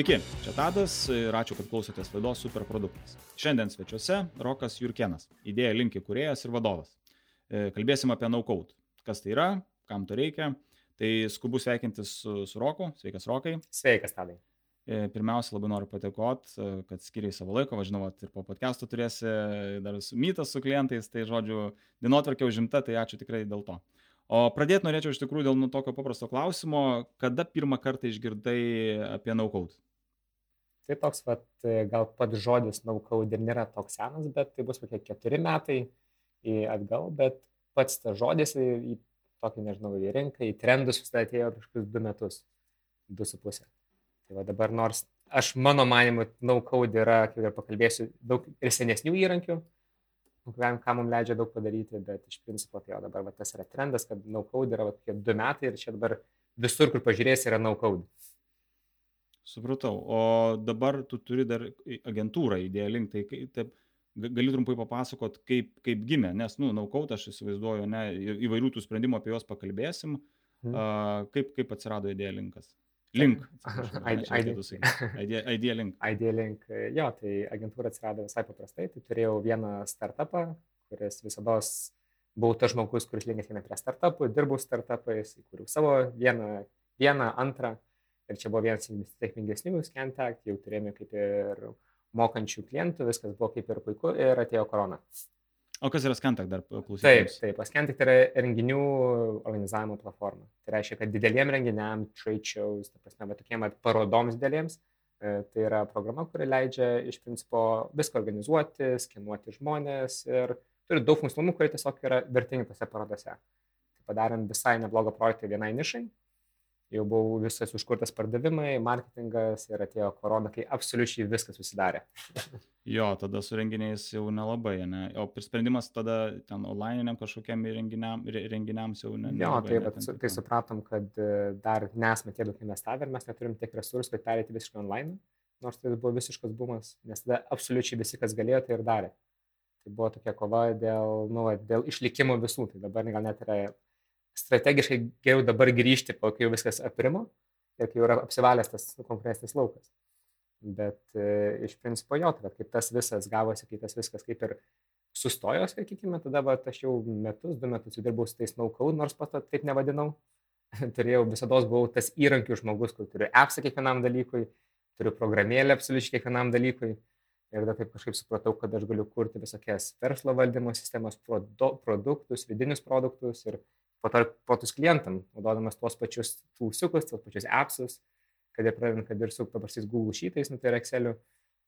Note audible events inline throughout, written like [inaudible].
Sveiki, čia Tadas ir ačiū, kad klausotės laidos Superproduktas. Šiandien svečiuose Rokas Jurkenas, idėja linki kuriejas ir vadovas. E, kalbėsim apie no-code. Kas tai yra, kam to reikia. Tai skubu sveikintis su, su Roku. Sveikas, Rokai. Sveikas, Tadai. E, pirmiausia, labai noriu patikoti, e, kad skiriai savo laiko, važinau, ir po podcast'o turėsi dar mytas su klientais, tai žodžiu, dienotvarkė užimta, tai ačiū tikrai dėl to. O pradėti norėčiau iš tikrųjų dėl nu tokio paprasto klausimo, kada pirmą kartą išgirdai apie no-code? Tai toks, vat, gal pats žodis no-code ir nėra toks senas, bet tai bus kokie keturi metai atgal, bet pats tas žodis į, į tokį, nežinau, į rinką, į trendus vis atėjo prieš kokius du metus, du su pusė. Tai va dabar nors aš mano manimu, no-code yra, kaip ir pakalbėsiu, daug ir senesnių įrankių, ką mums leidžia daug padaryti, bet iš principo tai jau dabar va, tas yra trendas, kad no code yra va, kokie du metai ir čia dabar visur, kur pažiūrėsi, yra no code. Supratau. O dabar tu turi dar agentūrą idėją link, tai taip, gali trumpai papasakot, kaip, kaip gimė, nes, nu, code aš įsivaizduoju, ne, įvairių tų sprendimų apie juos pakalbėsim. Hmm. Uh, kaip, kaip atsirado idėja linkas? Link. Idea Link. [laughs] Idea Link. Jo, tai agentūra atsirado visai paprastai. Tai turėjau vieną startupą, kuris visada buvau tas žmogus, kuris linkęs eina prie startupų, dirbau startupais, įkūriau savo vieną, vieną, antrą. Ir čia buvo vienas sėkmingesnių Scantact, jau turėjome kaip ir mokančių klientų, viskas buvo kaip ir puiku ir atėjo korona. O kas yra Scantac dar klausytis? Taip, taip, Scantac tai yra renginių organizavimo platforma. Tai reiškia, kad dideliem renginiam, trade shows, ta prasme, bet tokiem parodoms dideliems, e, tai yra programa, kuri leidžia iš principo viską organizuoti, skenuoti žmonės ir turi daug funkcionalumų, kurie tiesiog yra vertingi tose parodose. Tai padarėm visai neblogą projektą vienai nišai, jau buvo visas užkurtas pardavimai, marketingas ir atėjo korona, kai absoliučiai viskas susidarė. [laughs] jo, tada su renginiais jau nelabai, ne? O sprendimas tada ten online kažkokiam renginiam, renginiams jau ne. Jo, tai, bet, su, tai supratom, kad e, dar nesame tiek daug investavę ir mes neturim tiek resursų, kad perėti visiškai online, nors tai buvo visiškas bumas, nes tada absoliučiai visi, kas galėjo, tai ir darė. Tai buvo tokia kova dėl, nu, dėl išlikimo visų, tai dabar gal net yra strategiškai geriau dabar grįžti, po kai jau viskas aprimo ir kai jau yra apsivalęs tas konkurencinis laukas. Bet e, iš principo jo, tai kaip tas visas gavosi, kai tas viskas kaip ir sustojo, sakykime, tada va, aš jau metus, du metus dirbau su tais naukau, nors pat taip nevadinau. [laughs] Turėjau visada buvau tas įrankių žmogus, kur turiu appsą kiekvienam dalykui, turiu programėlę absoliučiai kiekvienam dalykui. Ir tada taip kažkaip supratau, kad aš galiu kurti visokias verslo valdymo sistemas, produ, produktus, vidinius produktus ir patarpotus klientam, naudodamas tuos pačius tūsiukus, tuos pačius appsus, kad ir pradedant, kad ir su paprastais Google Sheetais, nu tai yra Exceliu,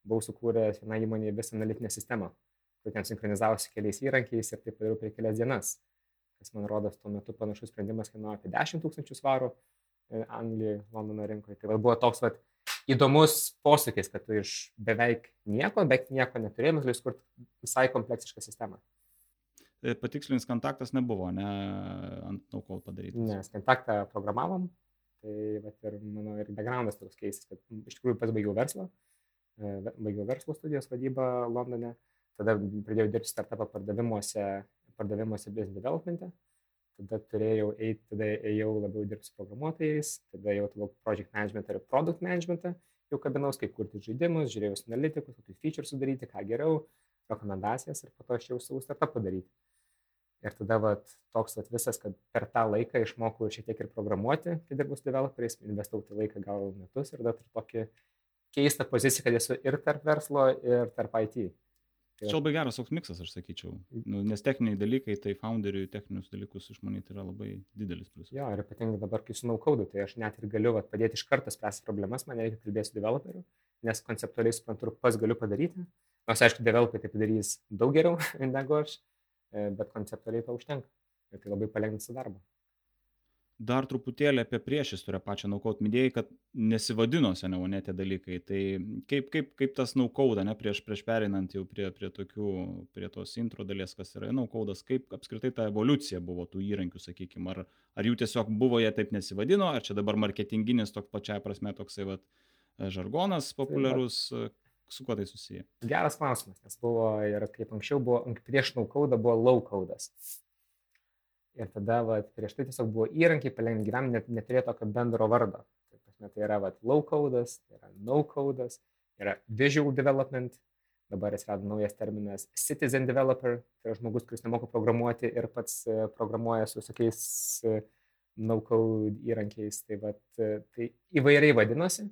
buvau sukūręs vieną įmonę visą analitinę sistemą, kur ten sinchronizavosi keliais įrankiais ir tai padariau per kelias dienas. Kas man rodos, tuo metu panašus sprendimas kainuoja apie 10 tūkstančių svarų e, Anglijoje, Londono rinkoje. Tai va, buvo toks vat, įdomus posūkis, kad tu iš beveik nieko, beveik nieko neturėjai, gali sukurti visai kompleksišką sistemą. Patikslinis kontaktas nebuvo, ne ant naukol padarytas. Nes kontaktą programavom, tai vat, ir mano ir backgroundas toks keistas, kad iš tikrųjų pats baigiau verslą, e, baigiau verslo studijos vadybą Londone, tada pradėjau dirbti startupą pardavimuose, pardavimuose business developmente, tada turėjau eiti, tada ėjau labiau dirbti su programuotojais, tada jau tavo project management ir product management, jau kabinaus, kaip kurti žaidimus, žiūrėjau analitikus, kokius features sudaryti, ką geriau, rekomendacijas ir po to aš jau savo startupą daryti. Ir tada vat, toks vat, visas, kad per tą laiką išmokau šiek tiek ir programuoti, kai dirbau su developeriais, investavau tą laiką gal metus ir dar turiu tokį keistą poziciją, kad esu ir tarp verslo, ir tarp IT. Tai Čia labai geras toks miksas, aš sakyčiau. Nu, nes techniniai dalykai, tai founderiui techninius dalykus išmanyti yra labai didelis pliusas. Jo, ir ypatingai dabar, kai žinau kodą, tai aš net ir galiu vat, padėti iš karto spręsti problemas, man reikia kalbėti su developeriu, nes konceptualiai suprantu, pas galiu padaryti. Nors, aišku, developeriai tai padarys daug geriau [laughs] negu aš, bet konceptualiai to užtenka. Ir tai labai palengvins darbą. Dar truputėlį apie priešistorę pačią naukaut. Midėjai, kad nesivadino seniau ne tie dalykai. Tai kaip, kaip, kaip tas naukauda, ne prieš, prieš pereinant jau prie, prie, tokių, prie tos intro dalies, kas yra naukaudas, kaip apskritai ta evoliucija buvo tų įrankių, sakykime, ar, ar jų tiesiog buvo, jie taip nesivadino, ar čia dabar marketinginis toks pačiai prasme toksai vat, žargonas populiarus, su kuo tai susiję? Geras klausimas, nes buvo ir kaip anksčiau buvo, prieš naukaudą buvo laukaudas. Ir tada va, prieš tai tiesiog buvo įrankiai palengvinti gyvenimą, net, neturėjo tokio bendro vardo. Na, tai yra low codas, tai yra codas, yra visual development, dabar atsirado naujas terminas citizen developer, tai yra žmogus, kuris nemoka programuoti ir pats e, programuoja su tokiais e, no code įrankiais. Tai, vat, e, tai įvairiai vadinosi,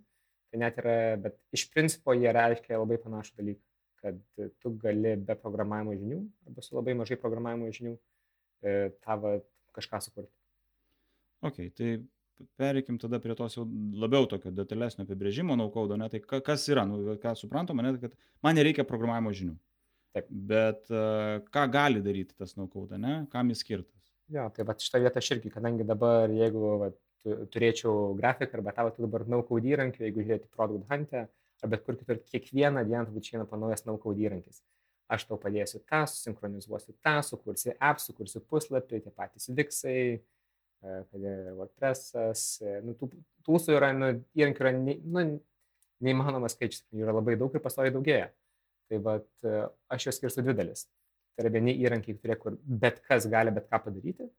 tai net yra, bet iš principo jie reiškia labai panašų dalyką, kad tu gali be programavimo žinių arba su labai mažai programavimo žinių tavo kažką sukurti. Ok, tai pereikim tada prie tos jau labiau tokio detalesnio apibrėžimo naukaudo, ne, tai kas yra, nu, ką suprantama, ne, kad man nereikia programavimo žinių. Taip. Bet uh, ką gali daryti tas naukauda, ne, kam jis skirtas? Jo, tai va šitą vietą aš irgi, kadangi dabar, jeigu va, turėčiau grafiką arba tavo dabar naukaudį įrankį, jeigu žiūrėti Product Hunt'e, ar bet kur kitur, kiekvieną dieną turbūt išeina panaujas naukaudį įrankis. Aš tau padėsiu tą, susinchronizuosiu tą, sukursi app, sukursi puslapį, tie patys kad ir WordPress'as, nu, tų tūsų yra, nu, įrankių yra ne, nu, neįmanomas skaičius, jų yra labai daug ir pastoviai daugėja. Tai vat, aš juos skirsiu dvi dalis. Tai yra vieni įrankiai, kurie, kur bet kas gali bet ką padaryti.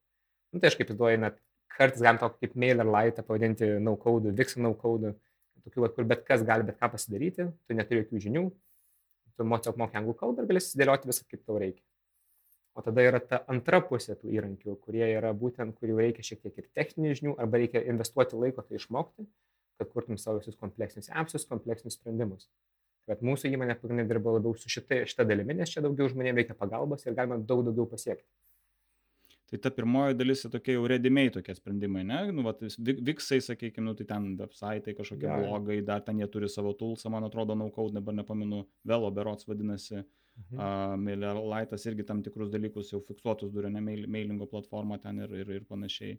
Nu, tai aš kaip įduoju, net kartais galim tokį kaip mail ar laitą pavadinti no code, vixen no code, tokių, kur bet kas gali bet ką pasidaryti, tu neturi jokių žinių, tu tiesiog moki anglų kalbą ir gali susidėlioti visą kaip tau reikia. O tada yra ta antra pusė tų įrankių, kurie yra būtent, kurių reikia šiek tiek ir techninių žinių, arba reikia investuoti laiko tai išmokti, kad kurtum savo visus kompleksinius appsus, kompleksinius sprendimus. Bet mūsų įmonė pagrindinė dirba labiau su šita, šita dalimi, nes čia daugiau žmonėms reikia pagalbos ir galima daug daugiau pasiekti. Tai ta pirmoji dalis yra tokie jau redimiai tokie sprendimai, ne? Nu, vat, Viksai, sakykime, nu, tai ten website, kažkokie ja. blogai, dar ten jie turi savo toolsą, man atrodo, naukau, dabar nepamenu, Velo berots vadinasi. Mhm. MailerLite'as irgi tam tikrus dalykus jau fiksuotus duria, ne mailingo platformą ten ir, ir, ir panašiai.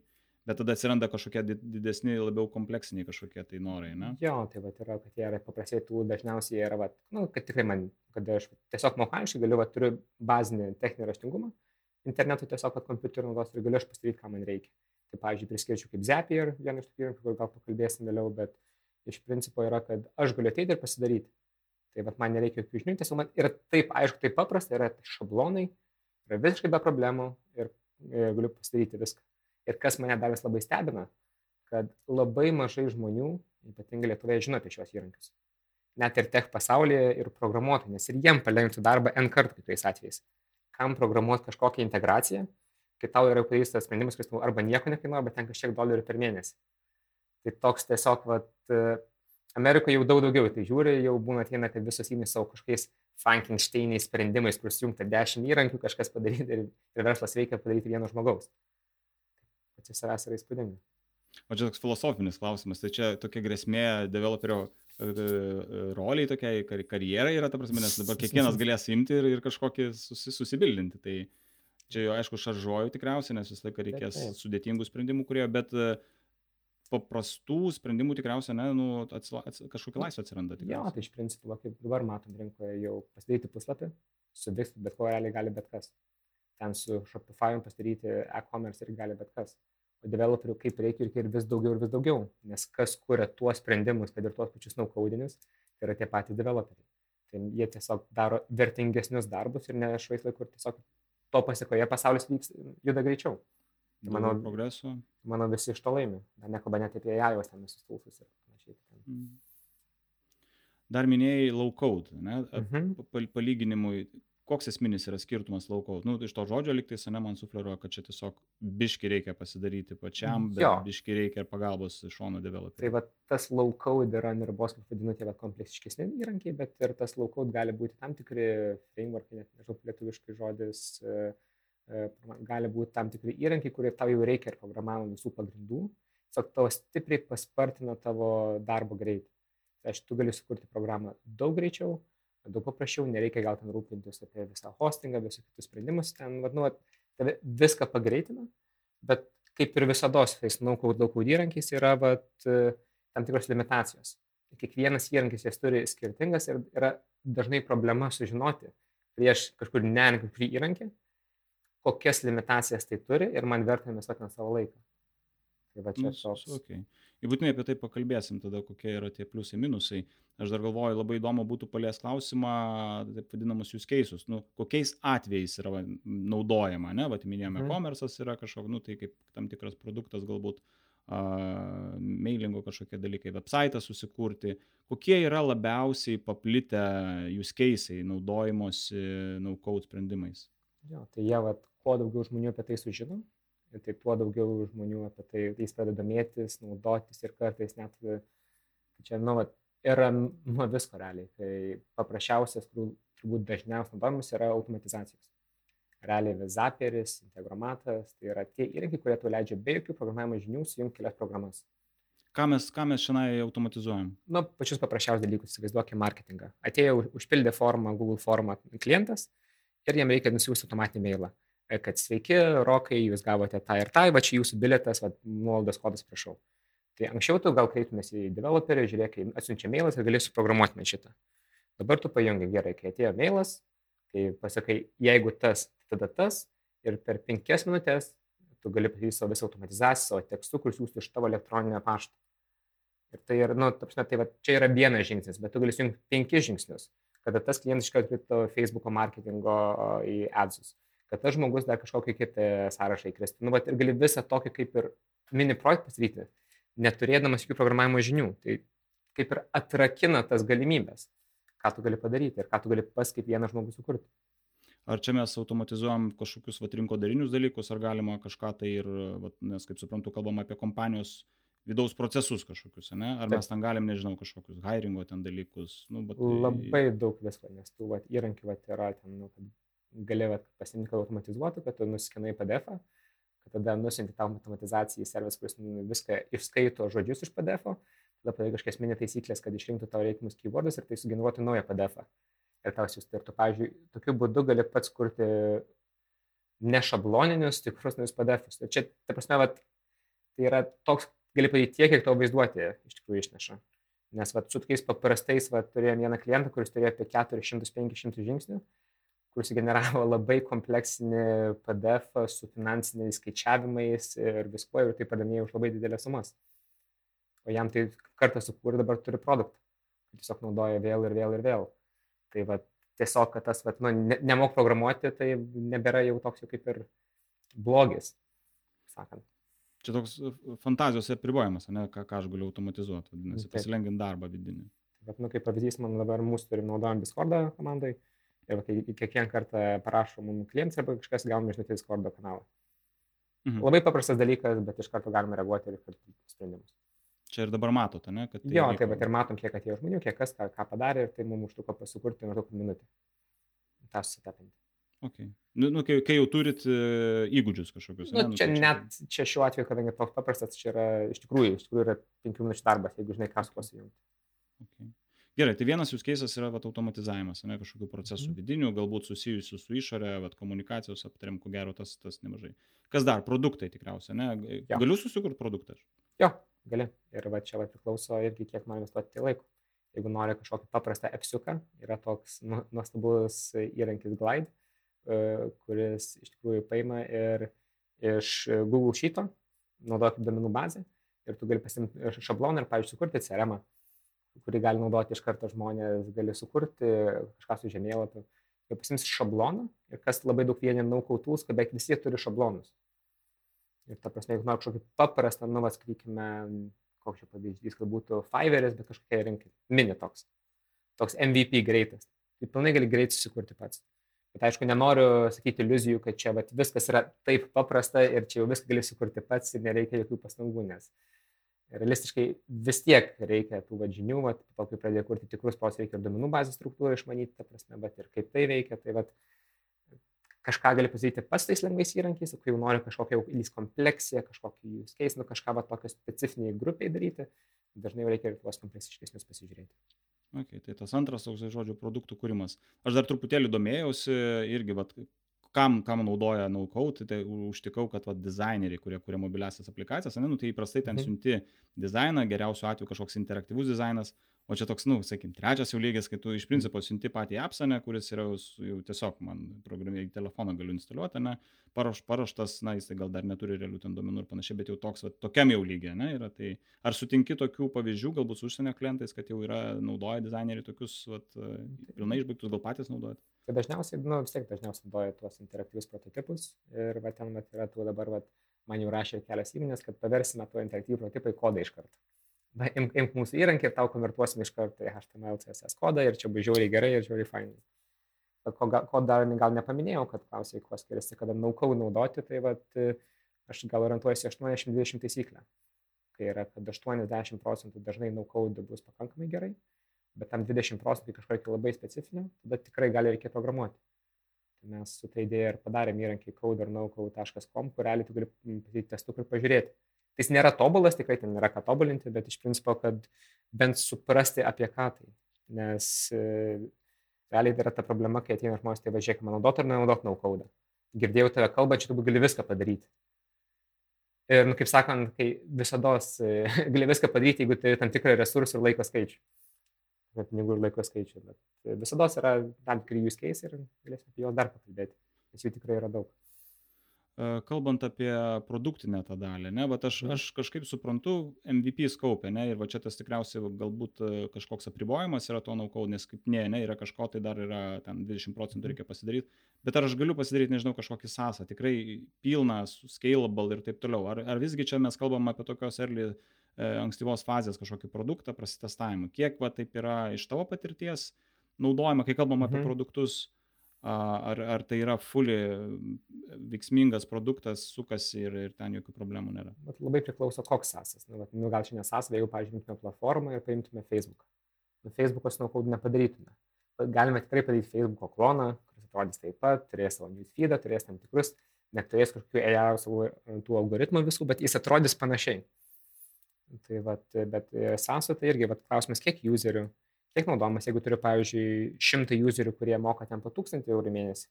Bet tada atsiranda kažkokie didesni, labiau kompleksiniai kažkokie tai norai, ne? Jo, tai va, yra, kad jie yra paprastai tų dažniausiai yra, va, nu, kad tikrai man, kad aš tiesiog mokaniškai galiu, va, turiu bazinį techninį raštingumą, internetu tiesiog, kad kompiuteriu naudos ir galiu aš pasidaryti, ką man reikia. Tai, pavyzdžiui, priskirčiau kaip Zapier, vieną iš tokių įrankių, kur gal pakalbėsim vėliau, bet iš principo yra, kad aš galiu ateiti ir pasidaryti. Tai vat, man nereikia jokių žinių, tiesiog man yra taip aišku, taip paprasta, yra šablonai, yra visiškai be problemų ir, ir galiu pasidaryti viską. Ir kas mane dar vis labai stebina, kad labai mažai žmonių, ypatingai Lietuvoje, žino apie šios įrankius. Net ir tech pasaulyje ir programuotojai, nes ir jiem palengvintų darbą N kartų kitais atvejais. Kam programuoti kažkokią integraciją, kai tau yra padarytas sprendimas, kuris arba nieko nekainuoja, bet ten kažkiek dolerių per mėnesį. Tai toks tiesiog, vat, Amerikoje jau daug daugiau tai žiūri, jau būna ateina, kad visos įmonės savo kažkokiais Frankensteiniais sprendimais, kur sujungta dešimt įrankių, kažkas padaryti ir, ir verslas veikia padaryti vieno žmogaus. Pats savęs yra įspūdinga. O čia toks filosofinis klausimas, tai čia tokia grėsmė developerio e, e, roliai, tokiai karjerai yra, ta prasme, nes dabar [laughs] kiekvienas galės imti ir, ir kažkokį susi, susibildinti. Tai čia jau aišku šaržuoju tikriausiai, nes visą laiką reikės sudėtingų sprendimų, kurie, bet uh, paprastų sprendimų tikriausiai, ne, nu, atsila, ats, kažkokia laisvė atsiranda. Tikriausiai. Jo, tai iš principo, kaip dabar matom rinkoje, jau pasidaryti puslapį, suvikti bet ko realiai gali bet kas. Ten su Shopify pasidaryti e-commerce irgi gali bet kas. O developerių kaip reikia ir vis daugiau ir vis daugiau, nes kas kuria tuos sprendimus, kad ir tuos pačius naukaudinius, tai yra tie patys developeriai. Tai jie tiesiog daro vertingesnius darbus ir nešvais laiku ir tiesiog to pasiekoje pasaulis vyks, juda greičiau. Manau, progreso. Manau, visi iš to laimi. Dar nekalba net apie jajos ten visus tulsus ir panašiai. Mm. Dar minėjai low code, ne? Mhm. Palyginimui, koks esminis yra skirtumas code? Nu, iš to žodžio liktais, ne, man sufleruoja, kad čia tiesiog biški reikia pasidaryti pačiam, bet jo. biški reikia ir pagalbos iš šono developerių. Tai va, tas code yra nirbos, kaip vadinu, tie kompleksiškesni įrankiai, bet ir tas low code gali būti tam tikri frameworkai, net nežinau, lietuviškai žodis. Uh, E, gali būti tam tikri įrankiai, kurie tau jau reikia ir programavimo visų pagrindų, tiesiog tavo stipriai paspartina tavo darbo greitį. Tai aš tu gali sukurti programą daug greičiau, daug paprasčiau, nereikia gal ten rūpintis apie visą hostingą, visus kitus sprendimus, ten, nu, tave viską pagreitina, bet kaip ir visada, tais naukau daug įrankiais yra vat, tam tikros limitacijos. Kiekvienas įrankis jas turi skirtingas ir yra dažnai problema sužinoti prieš kažkur ne kažkurį įrankį, kokias limitacijas tai turi ir man verta investuoti savo laiką. Tai va čia nu, toks. Okay. Ir būtinai apie tai pakalbėsim tada, kokie yra tie pliusai, minusai. Aš dar galvoju, labai įdomu būtų palies klausimą, taip vadinamus jūs keisus, nu, kokiais atvejais yra naudojama, ne, va, minėjome, mm. e-commerce'as yra kažkoks, nu, tai kaip tam tikras produktas galbūt, mailingo kažkokie dalykai, website susikurti. Kokie yra labiausiai paplitę use case'ai naudojimosi no-code sprendimais? Jo, tai jie, vat, kuo daugiau žmonių apie tai sužino, tai tuo daugiau žmonių apie tai jais pradeda domėtis, naudotis ir kartais net, čia, nu, vat, yra nuo visko realiai. Tai paprasčiausias, turbūt dažniausias naudojimas yra automatizacijos realiai Zaperis, Integromatas, tai yra tie įrankiai, kurie tau leidžia be jokių programavimo žinių sujungti kelias programas. Ką mes, ką mes šiandien automatizuojam? Nu, pačius paprasčiausius dalykus, įsivaizduokime marketingą. Atėjo, užpildė formą, Google formą klientas ir jam reikia nusiųsti automatinį mailą, e, kad sveiki, rokai, jūs gavote tą ir tą, va čia jūsų biletas, nuolaidos kodas, prašau. Tai anksčiau tu gal kreiptumės į developerį, žiūrėk, atsiunčia mailas ir galėsi programuoti šitą. Dabar tu pajungi gerai, kai atėjo mailas, kai pasakai, jeigu tas, tada tas ir per penkias minutės tu gali padaryti savo visą automatizaciją, savo tekstų, kur siūsti iš tavo elektroninio pašto. Ir tai yra, nu, tapsime, tai va, čia yra vienas žingsnis, bet tu gali sujungti penkis žingsnius, kada tas klientas iškart krito Facebook'o marketingo į adsus, kad tas žmogus dar kažkokį kitą sąrašą įkresti. Nu, va, ir gali visą tokį kaip ir mini projektą pasidaryti, neturėdamas jokių programavimo žinių. Tai kaip ir atrakina tas galimybės, ką tu gali padaryti ir ką tu gali pas kaip vienas žmogus sukurti ar čia mes automatizuojam kažkokius vat rinkodarinius dalykus ar galima kažką tai ir vat nes kaip suprantu kalbam apie kompanijos vidaus procesus kažkokius ane ar mes ten galim nežinau kažkokius hairingo ten dalykus nu bet labai daug visko nes tų vat įrankių vat yra ten nu kad gali vat pasiimt kad automatizuotų kad tu nuskenai pdefą kad tada nusiunti tą automatizaciją į servisą kuris viską išskaito žodžius iš pdefo tada padarai kažkokias mini taisykles kad išrinktų tau reikiamus keywordus ir tai sugeneruotų naują pdefą ir tau siųsti. Ir tu, pavyzdžiui, tokiu būdu gali pats kurti nešabloninius, tikrus naujus PDF'us. Ir čia, ta prasme, vat, tai yra toks, gali padaryti tiek, kiek tavo vaizduoti iš tikrųjų išneša. Nes vat, su tokiais paprastais, vat, turėjom vieną klientą, kuris turėjo apie 400-500 žingsnių, kuris generavo [laughs] labai kompleksinį PDF su finansiniais skaičiavimais ir viskuo ir tai padavinėjo už labai didelės sumas. O jam tai kartą sukūrė dabar turi produktą. Tiesiog naudoja vėl ir vėl ir vėl. Tai va, tiesiog, kad tas, va, nu, ne, nemok programuoti, tai nebėra jau toks jau kaip ir blogis, sakant. Čia toks e, fantazijos apribojimas, ne, ką, ką aš galiu automatizuoti, vadinasi, pasilengint darbą vidinį. Bet, nu, kaip pavyzdys, man dabar mūsų turim naudojam Discordą komandai ir kai kiekvieną kartą parašo mums klientas arba kažkas gauname žinutę Discordo kanalą. Mhm. Labai paprastas dalykas, bet iš karto galime reaguoti ir sprendimus. Čia ir dabar matot, ne? Tai jo, vyko... tai bet ir matom, kiek atėjo žmonių, kiek kas ką, ką padarė ir tai mums užtruko pasukurti maždaug minutę. tą susitapinti. Okay. Nu, nu, kai, kai jau turit uh, įgūdžius kažkokius. Nu, ne, nu, čia, tai čia net čia šiuo atveju, kadangi toks paprastas, čia yra iš tikrųjų, iš tikrųjų yra penkių minučių darbas, jeigu žinai, kuo sujungti. Okay. Gerai, tai vienas jūs keisas yra vat, automatizavimas, ne kažkokių procesų mm. vidinių, galbūt susijusių su išorė, vat, komunikacijos aptariam, ko gero tas, tas nemažai. Kas dar? Produktai tikriausiai, ne? Ja. Galiu susikurti produktą? Jo, gali. Ir va čia va priklauso irgi, kiek nori investuoti laiko. Jeigu nori kažkokį paprastą epsiuką, yra toks nu, nuostabus įrankis Glide, e, kuris iš tikrųjų paima ir iš Google Sheet'o, naudoja kaip domenų bazę ir tu gali pasimti šabloną ir, pavyzdžiui, sukurti CRM, kurį gali naudoti iš karto žmonės, gali sukurti kažką su žemėlapiu. Ir pasimsi šabloną ir kas labai daug vienė naukautus, kad beveik visi turi šablonus. Ir ta prasme, jeigu nori kažkokį paprastą, nu, vas, sakykime, koks čia pavyzdys, kad būtų Fiverris, bet kažkokia rinkai, mini toks, toks MVP greitas. Tai pilnai gali greit susikurti pats. Bet aišku, nenoriu sakyti iliuzijų, kad čia vat, viskas yra taip paprasta ir čia jau viską gali sukurti pats ir nereikia jokių pastangų, nes realistiškai vis tiek reikia tų vat, žinių, vat, po to, kai pradėjai kurti tikrus pos, reikia ir duomenų bazės struktūrą išmanyti, ta prasme, bet ir kaip tai veikia, tai vat, kažką gali pasidaryti pats tais lengvais įrankiais, o kai jau nori kažkokią įlys kompleksiją, kažkokį use case, nu kažką va tokio specifiniai grupiai daryti, dažnai reikia ir tuos kompleksiškesnius pasižiūrėti. Okay, tai tas antras toks žodžių produktų kūrimas. Aš dar truputėlį domėjausi irgi, vat, kam, kam naudoja no-code, tai užtikau, kad vat, dizaineriai, kurie kuria mobiliasias aplikacijas, ne, nu, tai įprastai ten mhm. siunti dizainą, geriausiu atveju kažkoks interaktyvus dizainas, o čia toks, nu, sakykim, trečias jau lygis, kai tu iš principo siunti patį appsą, ne, kuris yra jau, jau tiesiog man programėlį telefoną galiu instaliuoti, ne, paruoš, paruoštas, na, jis tai gal dar neturi realių ten duomenų ir panašiai, bet jau toks, va, tokiam jau lygiai, ne, yra. Tai ar sutinki tokių pavyzdžių, galbūt su užsienio klientais, kad jau yra naudoja dizaineriai tokius, va, pilnai išbaigtus, gal patys naudojat? Tai dažniausiai, nu, vis tiek dažniausiai naudoja tuos interaktyvius prototipus ir va, ten va, yra tų dabar va, man jau rašė kelios įmonės, kad paversime to interaktyvų prototipą į kodą iš karto. Na, imk, imk mūsų įrankį ir tau konvertuosim iš karto į HTML, CSS kodą ir čia bus žiauriai gerai ir žiauriai fainai. Ko, ko dar gal nepaminėjau, kad klausai, kuo skiriasi, kada naukau naudoti, tai vat, aš gal orientuojuosi 80-20 taisyklę. Kai yra, kad 80 procentų dažnai naukau bus pakankamai gerai, bet tam 20 procentų kažkokio labai specifinio, tada tikrai gali reikėti programuoti. Tai mes su tai idėja ir padarėm įrankį coderknowcode.com, kur realiai tu gali padaryti testų ir pažiūrėti. Tai jis nėra tobulas, tikrai ten nėra ką tobulinti, bet iš principo, kad bent suprasti apie ką tai. Nes e, realiai yra ta problema, kai ateina žmonės, tai važiuok, man naudot ar nenaudot naukodą. Girdėjau tave kalbą, čia tu gali viską padaryti. Ir, nu, kaip sakant, kai visada e, [laughs] gali viską padaryti, jeigu turi tam tikrą resursų ir laiko skaičių. Ne pinigų ir laiko skaičių. Bet visada yra tam tikri use case ir galėsime apie juos dar pakalbėti, nes jų tikrai yra daug kalbant apie produktinę tą dalį, ne, bet aš, mhm. aš kažkaip suprantu MVP skaupę, ne, ir va čia tas tikriausiai galbūt kažkoks apribojimas yra to naukau, nes kaip ne, ne, yra kažko, tai dar yra ten 20 procentų mhm. reikia pasidaryti, bet ar aš galiu pasidaryti, nežinau, kažkokį sąsą, tikrai pilną, scalable ir taip toliau, ar, ar visgi čia mes kalbam apie tokios early e, ankstyvos fazės kažkokį produktą, prasitestavimą, kiek va taip yra iš tavo patirties naudojama, kai kalbam apie mhm. produktus, ar, ar tai yra fully veiksmingas produktas, sukasi ir, ir ten jokių problemų nėra. Bet labai priklauso, koks sasas. Nu, nu, gal čia nesas, jeigu, pažiūrėtume platformą ir paimtume Facebooką. Nu, Facebook'o snowcode nepadarytume. Galime tikrai padaryti Facebook'o kloną, kuris atrodys taip pat, turės savo newsfeedą, turės tam tikrus, neturės kažkokių AI savo tų algoritmų visų, bet jis atrodys panašiai. Tai vat, bet SASO tai irgi vat, klausimas, kiek userių, kiek naudojamas, jeigu turiu, pavyzdžiui, šimtą userių, kurie moka ten po 1000 eurų mėnesį,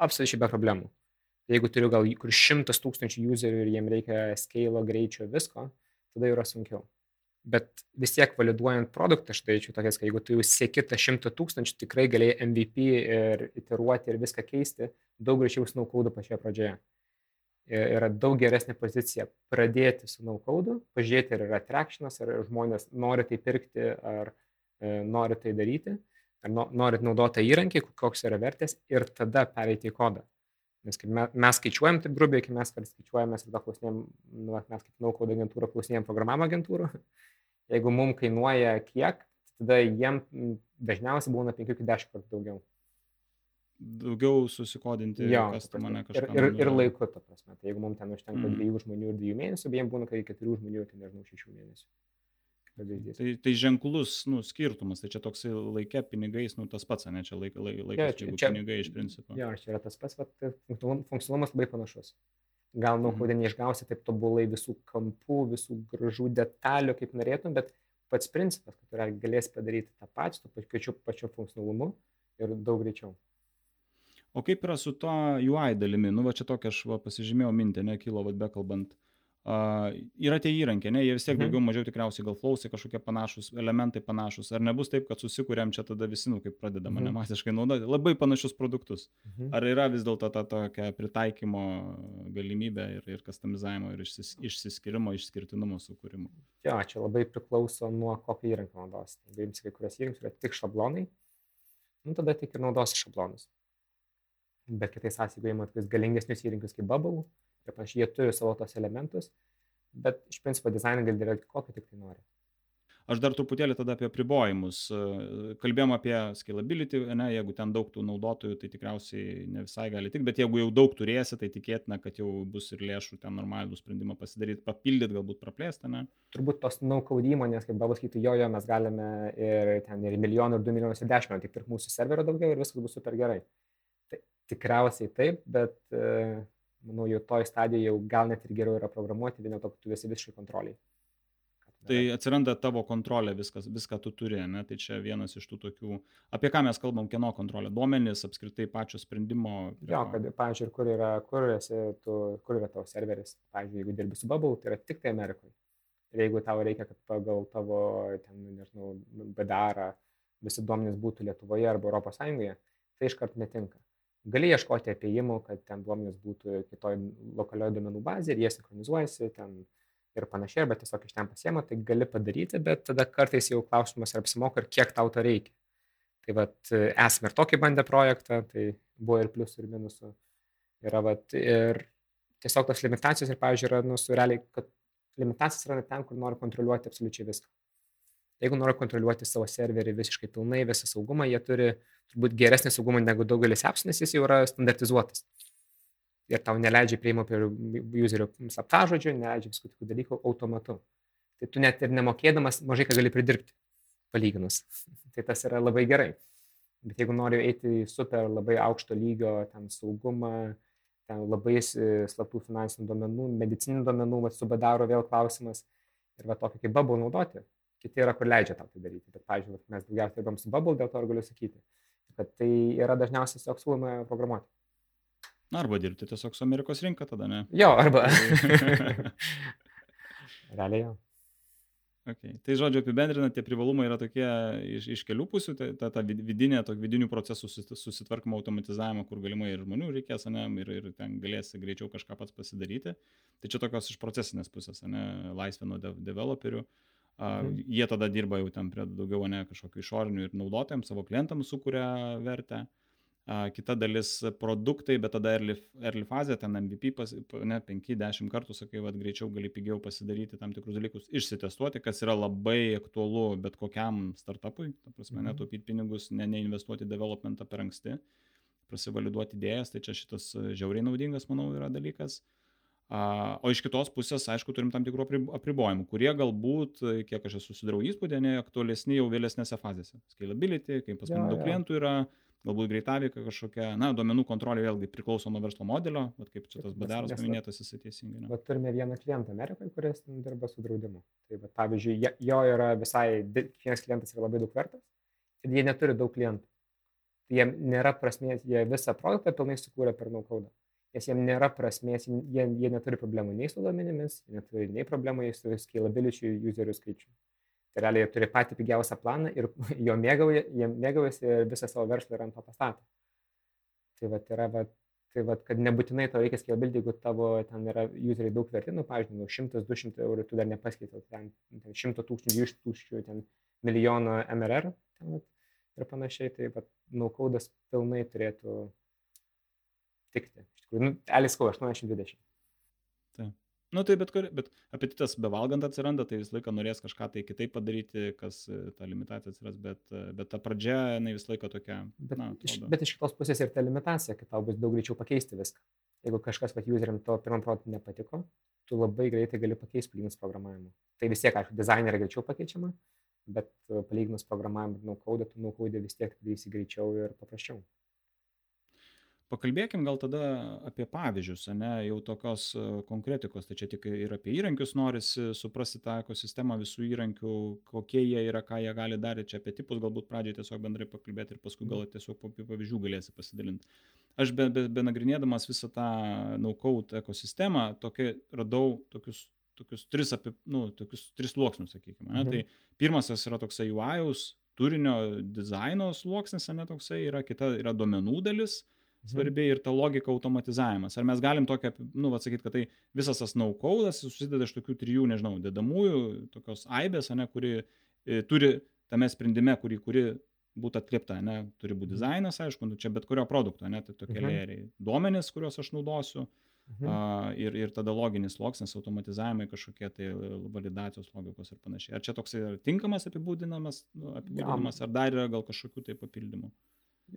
absoliučiai be problemų. Jeigu turiu gal kur šimtas tūkstančių userių ir jiem reikia scale, greičio, visko, tada yra sunkiau. Bet vis tiek validuojant produktą, aš daryčiau tokias, kad jeigu tu jau sieki tą šimtą tūkstančių, tikrai galėjai MVP ir iteruoti ir viską keisti, daug greičiau su naukaudu pačioje pradžioje. Yra daug geresnė pozicija pradėti su naukaudu, pažiūrėti, ar yra trakšinas, ar žmonės nori tai pirkti, ar norit tai daryti, ar norit naudoti tą įrankį, koks yra vertės ir tada pereiti į kodą. Nes kai mes, mes skaičiuojam taip grubiai, kai mes skaičiuojam, mes tada klausinėjom, nu, mes kaip naukaudo agentūra klausinėjom programavimo agentūrų, jeigu mums kainuoja kiek, tada jiem dažniausiai būna 5-10 kartų daugiau. Daugiau susikodinti, jo, kas tu mane kažką. Ir, ir, ir laiku, ta prasme. Tai jeigu mums ten užtenka mm. dviejų žmonių ir dviejų mėnesių, jiems būna, kai keturių žmonių, tai nežinau, šešių mėnesių pavyzdys. Tai, tai ženklus nu, skirtumas, tai čia toksai laikė pinigais, nu, tas pats, ne čia laik, laik, laikas, ja, čia, čia pinigai iš principo. Jo, čia yra tas pats, bet funkcionalumas labai panašus. Gal nu, mhm. neišgausi taip tobulai visų kampų, visų gražų detalių, kaip norėtum, bet pats principas, kad galėsi padaryti tą patį, tu pačiu, pačiu funkcionalumu ir daug greičiau. O kaip yra su to UI dalimi? Nu, va čia tokia aš va, pasižymėjau mintį, ne kilo, vad bekalbant. Uh, Uh, yra tie įrankiai, ne, jie vis tiek mhm. daugiau mažiau tikriausiai gal klausai kažkokie panašus, elementai panašus. Ar nebus taip, kad susikūrėm čia tada visi, nu, kaip pradedama mhm. nemasiškai naudoti, labai panašius produktus. Mhm. Ar yra vis dėlto ta tokia pritaikymo galimybė ir, ir customizavimo, ir išsis, išsiskirimo, išskirtinumo sukūrimo? Jo, čia labai priklauso nuo kokio įrankio naudos. Jeigu jums kai kurios įrankius yra tik šablonai, nu, tada tik ir naudosi šablonus. Bet kitais atvejais, jeigu įmat galingesnius įrankius kaip Bubble, ir panašiai, jie turi savo tos elementus, bet iš principo dizainą gali daryti kokį tik tai nori. Aš dar truputėlį tada apie pribojimus. Kalbėjom apie scalability, ne, jeigu ten daug tų naudotojų, tai tikriausiai ne visai gali tik, bet jeigu jau daug turėsi, tai tikėtina, kad jau bus ir lėšų ten normalų sprendimą pasidaryti, papildyti, galbūt praplėsti, ne? Turbūt tos naukau įmonės, kaip babas sakytų, jo, jo, mes galime ir ten ir milijonų, ir du milijonus, ir dešimt, tik pirk mūsų serverio daugiau ir viskas bus super gerai. Tai tikriausiai taip, bet uh, toj stadijoje jau gal net ir geriau yra programuoti, vien dėl to, kad tu esi visiškai kontroliai. Tai atsiranda tavo kontrolė, viskas, viską tu turi, ne? tai čia vienas iš tų tokių, apie ką mes kalbam, kieno kontrolė, duomenys, apskritai pačio sprendimo. Jo, kad, pavyzdžiui, kur yra, kur, esi, tu, kur yra tavo serveris, pavyzdžiui, jeigu dirbi su Bubble, tai yra tik tai Amerikoje. Ir jeigu tau reikia, kad pagal tavo, ten, nežinau, BDR visi duomenys būtų Lietuvoje arba Europos Sąjungoje, tai iškart netinka gali ieškoti apėjimų, kad ten duomenys būtų kitoj lokalioje duomenų bazėje ir jie sinchronizuojasi ten ir panašiai, arba tiesiog iš ten pasiema, tai gali padaryti, bet tada kartais jau klausimas ar apsimoka ir kiek tau to reikia. Tai vad, esame ir tokį bandę projektą, tai buvo ir pliusų, ir minusų. Yra, vat, ir tiesiog tos limitacijos ir, pavyzdžiui, yra, nu, realiai, kad limitacijos yra ten, kur nori kontroliuoti absoliučiai viską. Jeigu nori kontroliuoti savo serverį visiškai pilnai, visą saugumą, jie turi turbūt geresnį saugumą negu daugelis apps, nes jis jau yra standartizuotas. Ir tau neleidžia prieimo prie userio slaptažodžių, neleidžia viskų tokių dalykų automatu. Tai tu net ir nemokėdamas mažai ką gali pridirbti, palyginus. [laughs] tai tas yra labai gerai. Bet jeigu nori eiti į super labai aukšto lygio, ten saugumą, ten labai slaptų finansinių duomenų, medicininių duomenų, va, subadaro vėl klausimas. Ir va tokį kaip bubble naudoti. Kiti yra, kur leidžia tau tai daryti. Bet, pavyzdžiui, mes daugiausiai dirbam su bubble, dėl to ir galiu sakyti, kad tai yra dažniausiai tiesiog siūloma programuoti. Arba dirbti tiesiog su Amerikos rinka tada, ne? Jo, arba. [laughs] Realiai jo. Okay. Tai žodžiu, apibendrinant, tie privalumai yra tokie iš, iš kelių pusių, tai ta, ta vidinė, to vidinių procesų susitvarkymo automatizavimo, kur galimai ir žmonių reikės, ne, ir, ir ten galėsi greičiau kažką pats pasidaryti. Tai čia tokios iš procesinės pusės, ne, laisvė nuo de developerių. Mhm. Jie tada dirba jau ten prie daugiau ne kažkokių išorinių ir naudotojams, savo klientams sukuria vertę. Kita dalis produktai, bet tada early, early fazė, ten MVP, pas, ne, 5-10 kartų, sakai, vad greičiau gali pigiau pasidaryti tam tikrus dalykus, išsitestuoti, kas yra labai aktualu bet kokiam startupui, ta prasme, mhm. netaupyti pinigus, ne, neinvestuoti developmentą per anksti, prasivaliduoti idėjas, tai čia šitas žiauriai naudingas, manau, yra dalykas. A, o iš kitos pusės, aišku, turim tam tikrų apribojimų, kurie galbūt, kiek aš esu susidarau įspūdį, aktualesni jau vėlesnėse fazėse. Scalability, kaip pas mane daug klientų yra, galbūt greitaveika kažkokia, na, duomenų kontrolė vėlgi priklauso nuo verslo modelio, bet kaip čia tas badaras paminėtas, jisai teisingai. Bet turime vieną klientą Amerikoje, kuris dirba su draudimu. Tai, bet, pavyzdžiui, jo yra visai, kiekvienas klientas yra labai daug vertas ir jie neturi daug klientų. Tai jiem nėra prasmės, jie visą produktą pilnai sukūrė per naukaudą. Nes jiem nėra prasmės, jie, jie neturi problemų nei su duomenimis, neturi nei problemų su scalability userių skaičiu. Tai realiai jie turi patį pigiausią planą ir [laughs] jo mėgauja, jie mėgaujasi ir visą savo verslą ir ant to pastato. Tai va, yra, va, tai va, kad nebūtinai tau reikia scalability, jeigu tavo ten yra useriai daug verti, nu, pavyzdžiui, nu, 100-200 eurų tu dar nepaskaitai, ten, ten 100 tūkstančių, 200 tūkstančių, ten milijono MRR ten, va, ir panašiai, tai va, naukaudas pilnai turėtų tikti. Iš tikrųjų, nu, Eliskau 80-20. Nu tai bet, kur, bet apetitas bevalgant atsiranda, tai visą laiką norės kažką tai kitaip padaryti, kas e, ta limitacija atsiras, bet, e, bet ta pradžia, jinai visą laiką tokia. Bet, na, iš, bet iš kitos pusės ir ta limitacija, kad tau bus daug greičiau pakeisti viską. Jeigu kažkas, kad useriam to pirmam produktui nepatiko, tu labai greitai gali pakeisti palyginus programavimu. Tai vis tiek, aišku, dizainerė greičiau pakeičiama, bet e, palyginus programavimu ir naukaudą, tu naukaudę vis tiek darysi greičiau ir paprasčiau pakalbėkim gal tada apie pavyzdžius ane jau tokios e, konkretikos tai čia tik ir apie įrankius norisi suprasti tą ekosistemą visų įrankių kokie jie yra ką jie gali dar ir čia apie tipus galbūt pradžiai tiesiog bendrai pakalbėt ir paskui gal tiesiog po pavyzdžių galėsi pasidalint aš be, be, benagrinėdamas visą tą no-code ekosistemą tokia radau tokius tokius tris apie, nu, tokius tris sluoksnius, sakykime. Ne? Mhm. Tai pirmas yra toksai UI-us, turinio dizaino sluoksnis, ne toksai, yra kita yra duomenų dalis, mhm Mhm. Svarbi ir ta logika automatizavimas. Ar mes galim tokią, nu, atsakyti, kad tai visas tas naukaudas susideda iš tokių trijų, nežinau, dedamųjų, tokios aibės, ne, kuri e, turi tame sprendime, kuri, kuri būtų atliepta, ne, turi būti mhm. dizainas, aišku, nu, čia bet kurio produkto, ne, tai tokie mhm. lėriai. Duomenys, kuriuos aš naudosiu. Mhm. A, ir, ir tada loginis sluoksnis, automatizavimai kažkokie tai validacijos logikos ir panašiai. Ar čia toks yra tinkamas apibūdinamas, nu, apibūdinamas, ar dar yra gal kažkokių tai papildymų?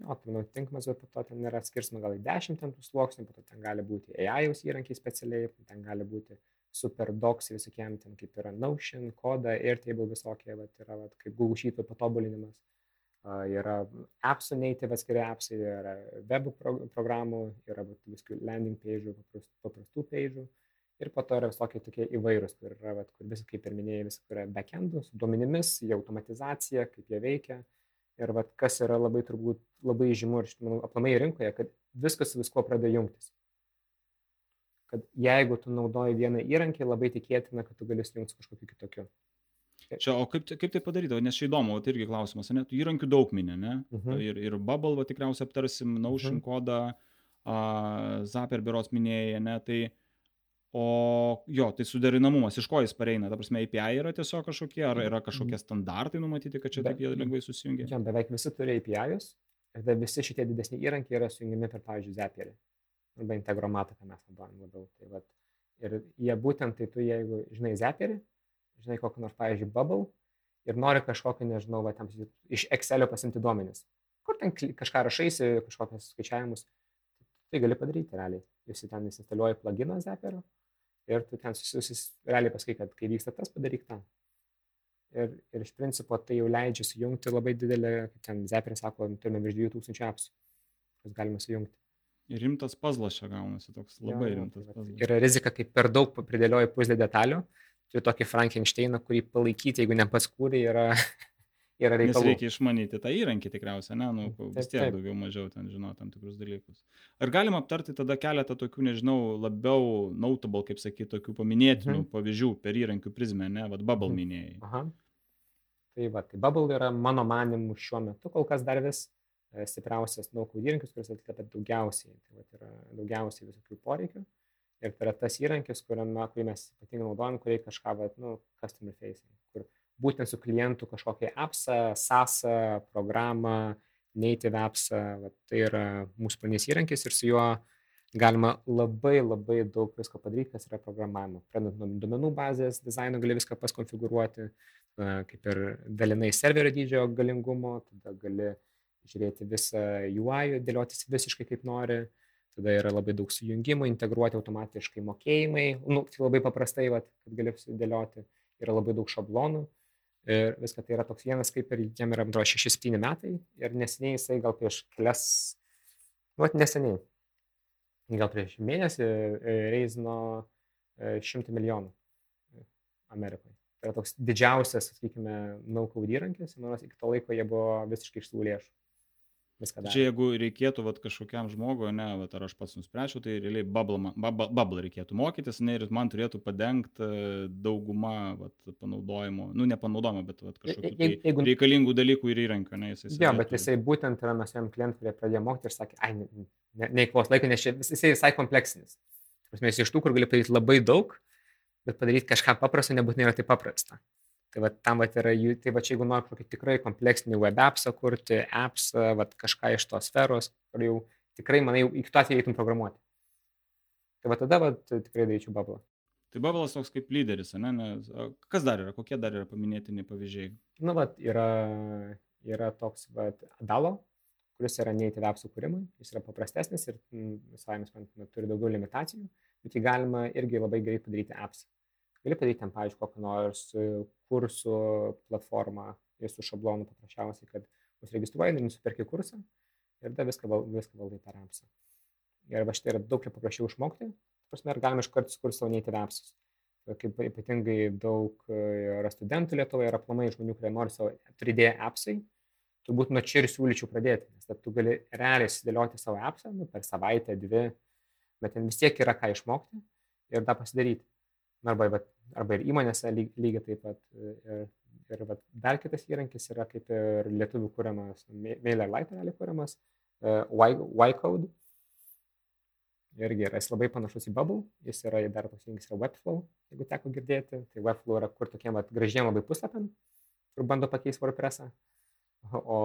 Jo, tai manau, tinkamas, bet po to ten yra skirstama gal į 10 ten tų sluoksnių, po to ten gali būti AI įrankiai specialiai, ten gali būti super docs visokiem, ten kaip yra Notion, Koda, Airtable visokie, bet yra vat, kaip Google Sheet'ų patobulinimas. Uh, yra appsų native atskiri appsai, yra web pro programų, yra visokių landing page'ų, paprastų, paprastų page'ų. Ir po to yra visokie tokie įvairūs, kur yra, vat, kur visą, kaip ir minėjai, kur yra backendų, su duomenimis, automatizacija, kaip jie veikia, uh, Ir vat, kas yra labai turbūt labai žymu ir manau, aplamai rinkoje, kad viskas su viskuo pradeda jungtis. Kad jeigu tu naudoji vieną įrankį, labai tikėtina, kad tu gali sujungti su kažkokiu kitokiu. Čia, o kaip, kaip tai padaryti, nes čia įdomu, tai irgi klausimas, ne, tu įrankių daug minė, ne? Uh mhm. -huh. Ir, ir Bubble, va, tikriausiai aptarsim, Notion uh mhm. -huh. kodą, uh, Zaper biuros minėjai, ne, tai uh, O jo, tai suderinamumas, iš ko jis pareina? Ta prasme, API yra tiesiog kažkokie, ar yra kažkokie standartai numatyti, kad čia Be, taip jie lengvai susijungia? Čia beveik visi turi API-us ir tada visi šitie didesni įrankiai yra sujungiami per, pavyzdžiui, Zapierį. arba integromatą, ką mes naudojam labiau. Tai vat, ir jie būtent, tai tu jeigu žinai Zaperį, žinai kokį nors, pavyzdžiui, Bubble ir nori kažkokį, nežinau, va, tam, iš Excelio pasimti duomenis, kur ten kažką rašaisi, kažkokius skaičiavimus, tai gali padaryti realiai. Jūs ten įsinstaliuoji pluginą Zaperio ir tu ten susijusis, realiai pasakai, kad kai vyksta tas, padaryk tą. Ir, ir iš principo tai jau leidžia sujungti labai didelį, kaip ten Zaperis sako, turime virš 2000 apsų, kas galima sujungti. Rimtas pazlas čia gaunasi, toks labai jo, rimtas tai pazlas. Yra rizika, kai per daug pridėlioji puzlę detalių, turi tokį Frankensteiną, kurį palaikyti, jeigu ne pats kūrį, yra, yra reikalų. Nes reikia išmanyti tą įrankį tikriausiai, ne, nu, vis tiek taip. daugiau mažiau ten žino tam tikrus dalykus. Ar galima aptarti tada keletą tokių, nežinau, labiau notable, kaip sakyti, tokių paminėtinų mhm. pavyzdžių per įrankių prizmę, ne, vad Bubble mhm. minėjai. Aha. Tai va, tai Bubble yra mano manimu šiuo metu kol kas dar vis E, stipriausias no-code įrankis, kuris atliepia daugiausiai, tai vat, yra daugiausiai visokių poreikių. Ir tai yra tas įrankis, kuriame, kurį mes ypatingai naudojam, kurį kažką, vat, nu, customer facing, būtent su klientu kažkokią appsą, SASą, programą, native appsą, vat, tai yra mūsų pagrindinis įrankis ir su juo galima labai labai daug visko padaryti, kas yra programavimo. Pradedant nuo duomenų bazės, dizaino gali viską paskonfigūruoti, kaip ir dalinai serverio dydžio galingumo, tada gali žiūrėti visą UI, dėliotis visiškai kaip nori. Tada yra labai daug sujungimų, integruoti automatiškai mokėjimai, nu, tai labai paprastai, vat, kad gali sudėlioti, yra labai daug šablonų. Ir viską tai yra toks vienas, kaip ir jam yra, man 6-7 metai. Ir neseniai jisai gal prieš kelias, nu, neseniai, gal prieš mėnesį e, reizino 100 e, milijonų Amerikoje. Tai yra toks didžiausias, sakykime, no-code įrankis. Manau, iki to laiko jie buvo visiškai iš tų lėšų viską daro. Čia jeigu reikėtų vat, kažkokiam žmogui, ne, vat, ar aš pats nuspręčiau, tai realiai bubble reikėtų mokytis, ne, ir man turėtų padengti e, daugumą vat, panaudojimo, nu ne panaudojimo, bet vat, kažkokių tai jeigu... reikalingų dalykų ir įrankių. Ne, jisai jo, bet jisai būtent yra mes jam klientų, kurie pradėjo mokyti ir sakė, ai, neįkvos ne, ne laiko, nes jisai visai kompleksinis. Mes iš tų, kur gali padaryti labai daug, bet padaryti kažką paprasto nebūtinai yra taip paprasta. Tai va tam va yra jų, tai va čia jeigu nori kokį tikrai kompleksinį web appsą kurti, appsą, va kažką iš tos sferos, kur jau tikrai, manai, iki to atveju eitum programuoti. Tai va tada va tikrai daryčiau Bubble. Tai Bubble'as toks kaip lyderis, ne? Nes, kas dar yra, kokie dar yra paminėtini pavyzdžiai? Na, va, yra, yra toks, va, Adalo, kuris yra native appsų kūrimui, jis yra paprastesnis ir visai mes turi daugiau limitacijų, bet jį galima irgi labai gerai padaryti appsą gali padaryti ten, pavyzdžiui, kokią nors e, kursų platformą ir su šablonu paprasčiausiai, kad užregistruoji, nusiperki kursą ir tada viską, val, viską valdai per apsą. Ir va štai yra daug paprasčiau išmokti, prasme, ir galima iš karto sukurti savo native appsus. Kaip ypatingai daug e, yra studentų Lietuvoje, yra aplamai žmonių, kurie nori savo 3D appsai, turbūt nuo čia ir siūlyčiau pradėti, nes tu gali realiai sudėlioti savo appsą nu, per savaitę, dvi, bet ten vis tiek yra ką išmokti ir tą pasidaryti arba, vat, arba ir įmonėse lygiai taip pat. Ir, ir vat, dar kitas įrankis yra kaip ir lietuvių kūriamas, MailerLite realiai kūriamas, uh, Y-Code. Irgi yra, jis labai panašus į Bubble, jis yra dar toks įrankis yra Webflow, jeigu teko girdėti. Tai Webflow yra kur tokiem gražiem labai puslapiam, kur bando pakeisti WordPressą. O,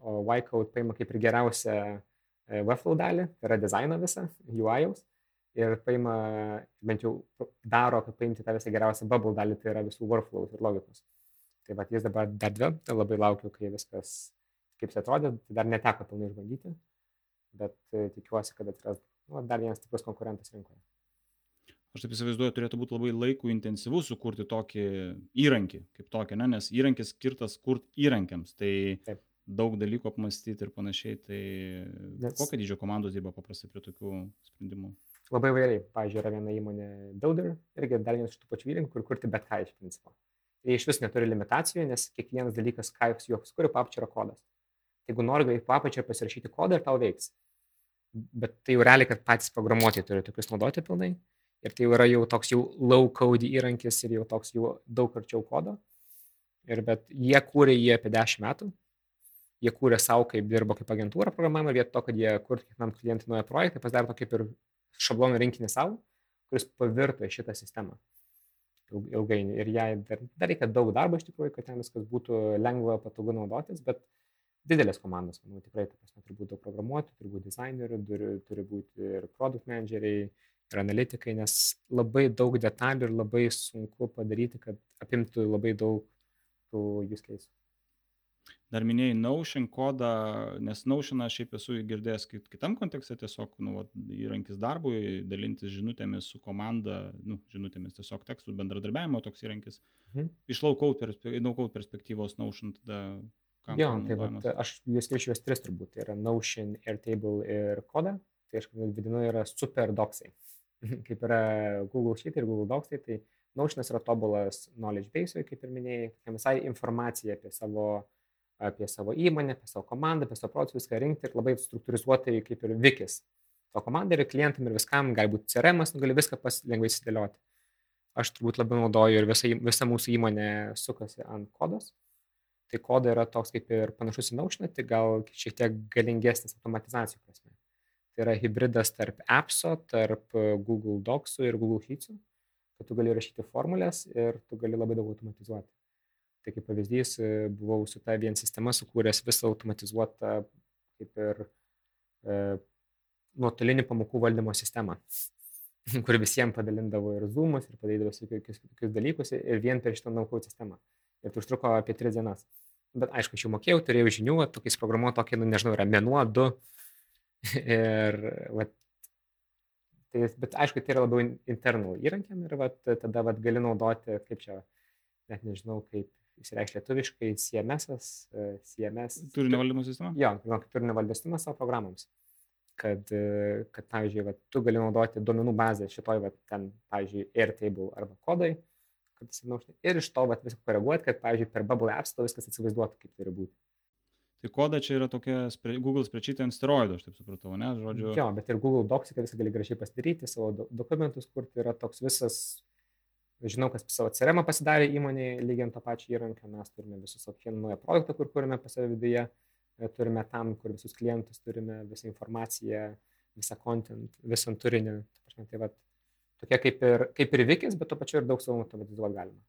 o Y-Code paima kaip ir geriausią e, Webflow dalį, tai yra dizainą visą, UI-jaus ir paima, bent jau daro, kad paimti tą visą geriausią bubble dalį, tai yra visų workflows ir logikos. Tai va, jis dabar dar dvi, tai labai laukiu, kai viskas, kaip jis atrodė, tai dar neteko pilnai išbandyti, bet e, tikiuosi, kad atsiras nu, dar vienas stiprus konkurentas rinkoje. Aš taip įsivaizduoju, turėtų būti labai laikų intensyvu sukurti tokį įrankį, kaip tokį, ne? nes įrankis skirtas kurti įrankiams. Tai taip. daug dalykų apmastyti ir panašiai. Tai nes... kokio dydžio komandos dirba paprastai prie tokių sprendimų? Labai įvairiai. Pavyzdžiui, yra viena įmonė Builder, irgi dar vienas iš tų pačių įrankių, kur kurti bet ką iš principo. Jie iš vis neturi limitacijų, nes kiekvienas dalykas, ką jūs juos kuri, papačia yra kodas. Tai jeigu nori greitai papačia pasirašyti kodą ir tau veiks. Bet tai jau realiai, kad patys programuotojai turi tokius naudoti pilnai. Ir tai jau yra jau toks jau low code įrankis ir jau toks jau daug arčiau kodo. Ir bet jie kūrė jį apie 10 metų. Jie kūrė savo, kaip dirbo kaip agentūra programavimo, vietoj to, kad jie kurtų kiekvienam klientui naują projektą, pasidarė tokį kaip ir šablonų rinkinį savo, kuris pavirto į šitą sistemą ilgainiui. Ir jai dar, dar reikia daug darbo iš tikrųjų, kad ten viskas būtų lengva, patogu naudotis, bet didelės komandos, manau, tikrai, ta prasme, turi būti daug programuotojų, turi būti dizainerių, turi, turi būti ir produkt manageriai, ir analitikai, nes labai daug detalių ir labai sunku padaryti, kad apimtų labai daug tų use case. Dar minėjai Notion kodą, nes Notion aš šiaip esu girdėjęs kitam kontekste, tiesiog nu, įrankis darbui, dalintis žinutėmis su komanda, nu, žinutėmis tiesiog tekstų bendradarbiavimo toks įrankis. Mhm. Iš laukaut perspe, perspektyvos Notion tada? Jo, tai va, aš jūs skirčiu juos tris turbūt. Tai yra Notion, Airtable ir Koda. Tai aš vadinu yra super docsai. [laughs] kaip yra Google Sheet ir Google Docsai, tai Notionas yra tobulas knowledge base, kaip ir minėjai, visai informacija apie savo apie savo įmonę, apie savo komandą, apie savo procesus, viską rinkti ir labai struktūrizuotai kaip ir vikis. To komandai ir klientam ir viskam, galbūt CRM, nu, gali viską pas, lengvai įsidėlioti. Aš turbūt labiau naudoju ir visa, visa mūsų įmonė sukasi ant kodos. Tai koda yra toks kaip ir panašus į Notion, tai gal šiek tiek galingesnis automatizacijų prasme. Tai yra hybridas tarp appso, tarp Google Docsų ir Google Sheetsų, kad tu gali rašyti formulės ir tu gali labai daug automatizuoti. Tai kaip pavyzdys, e, buvau su ta vien sistema sukūręs visą automatizuotą kaip ir e, nuotolinį pamokų valdymo sistemą, [laughs] kur visiems padalindavo ir zoomus, ir padarydavo visokius kitus dalykus ir vien per šitą naukų sistemą. Ir tai užtruko apie tris dienas. Bet aišku, aš jau mokėjau, turėjau žinių, tokiais programuoju tokį, nu nežinau, yra mėnuo, du. [laughs] ir, va, tai, bet aišku, tai yra labiau internal įrankiam ir va, tada va, gali naudoti, kaip čia, net nežinau, kaip išsireikš lietuviškai CMS, e, CMS. Turinio valdymo sistema? Jo, nu, turinio valdymo sistema savo programoms. Kad, e, kad pavyzdžiui, va, tu gali naudoti duomenų bazę šitoj, va, ten, pavyzdžiui, Airtable arba kodai, kad įsinaušti ir iš to va, viską koreguoti, kad, pavyzdžiui, per Bubble Apps to viskas atsivaizduotų, kaip turi būti. Tai koda čia yra tokia Google spreadsheet ant steroidų, aš taip supratau, ne? Žodžiu... Jo, bet ir Google Docs, kad viską gali gražiai pasidaryti, savo dokumentus kurti, yra toks visas žinau, kas savo CRM pasidarė įmonėje, lygiant tą pačią įrankę, mes turime visus kiekvieną naują produktą, kur kūrime pas save viduje, e, turime tam, kur visus klientus turime, visą informaciją, visą content, visą turinį. Tai va, tokia kaip ir, kaip ir vikis, bet to pačiu ir daug savo automatizuoti galima.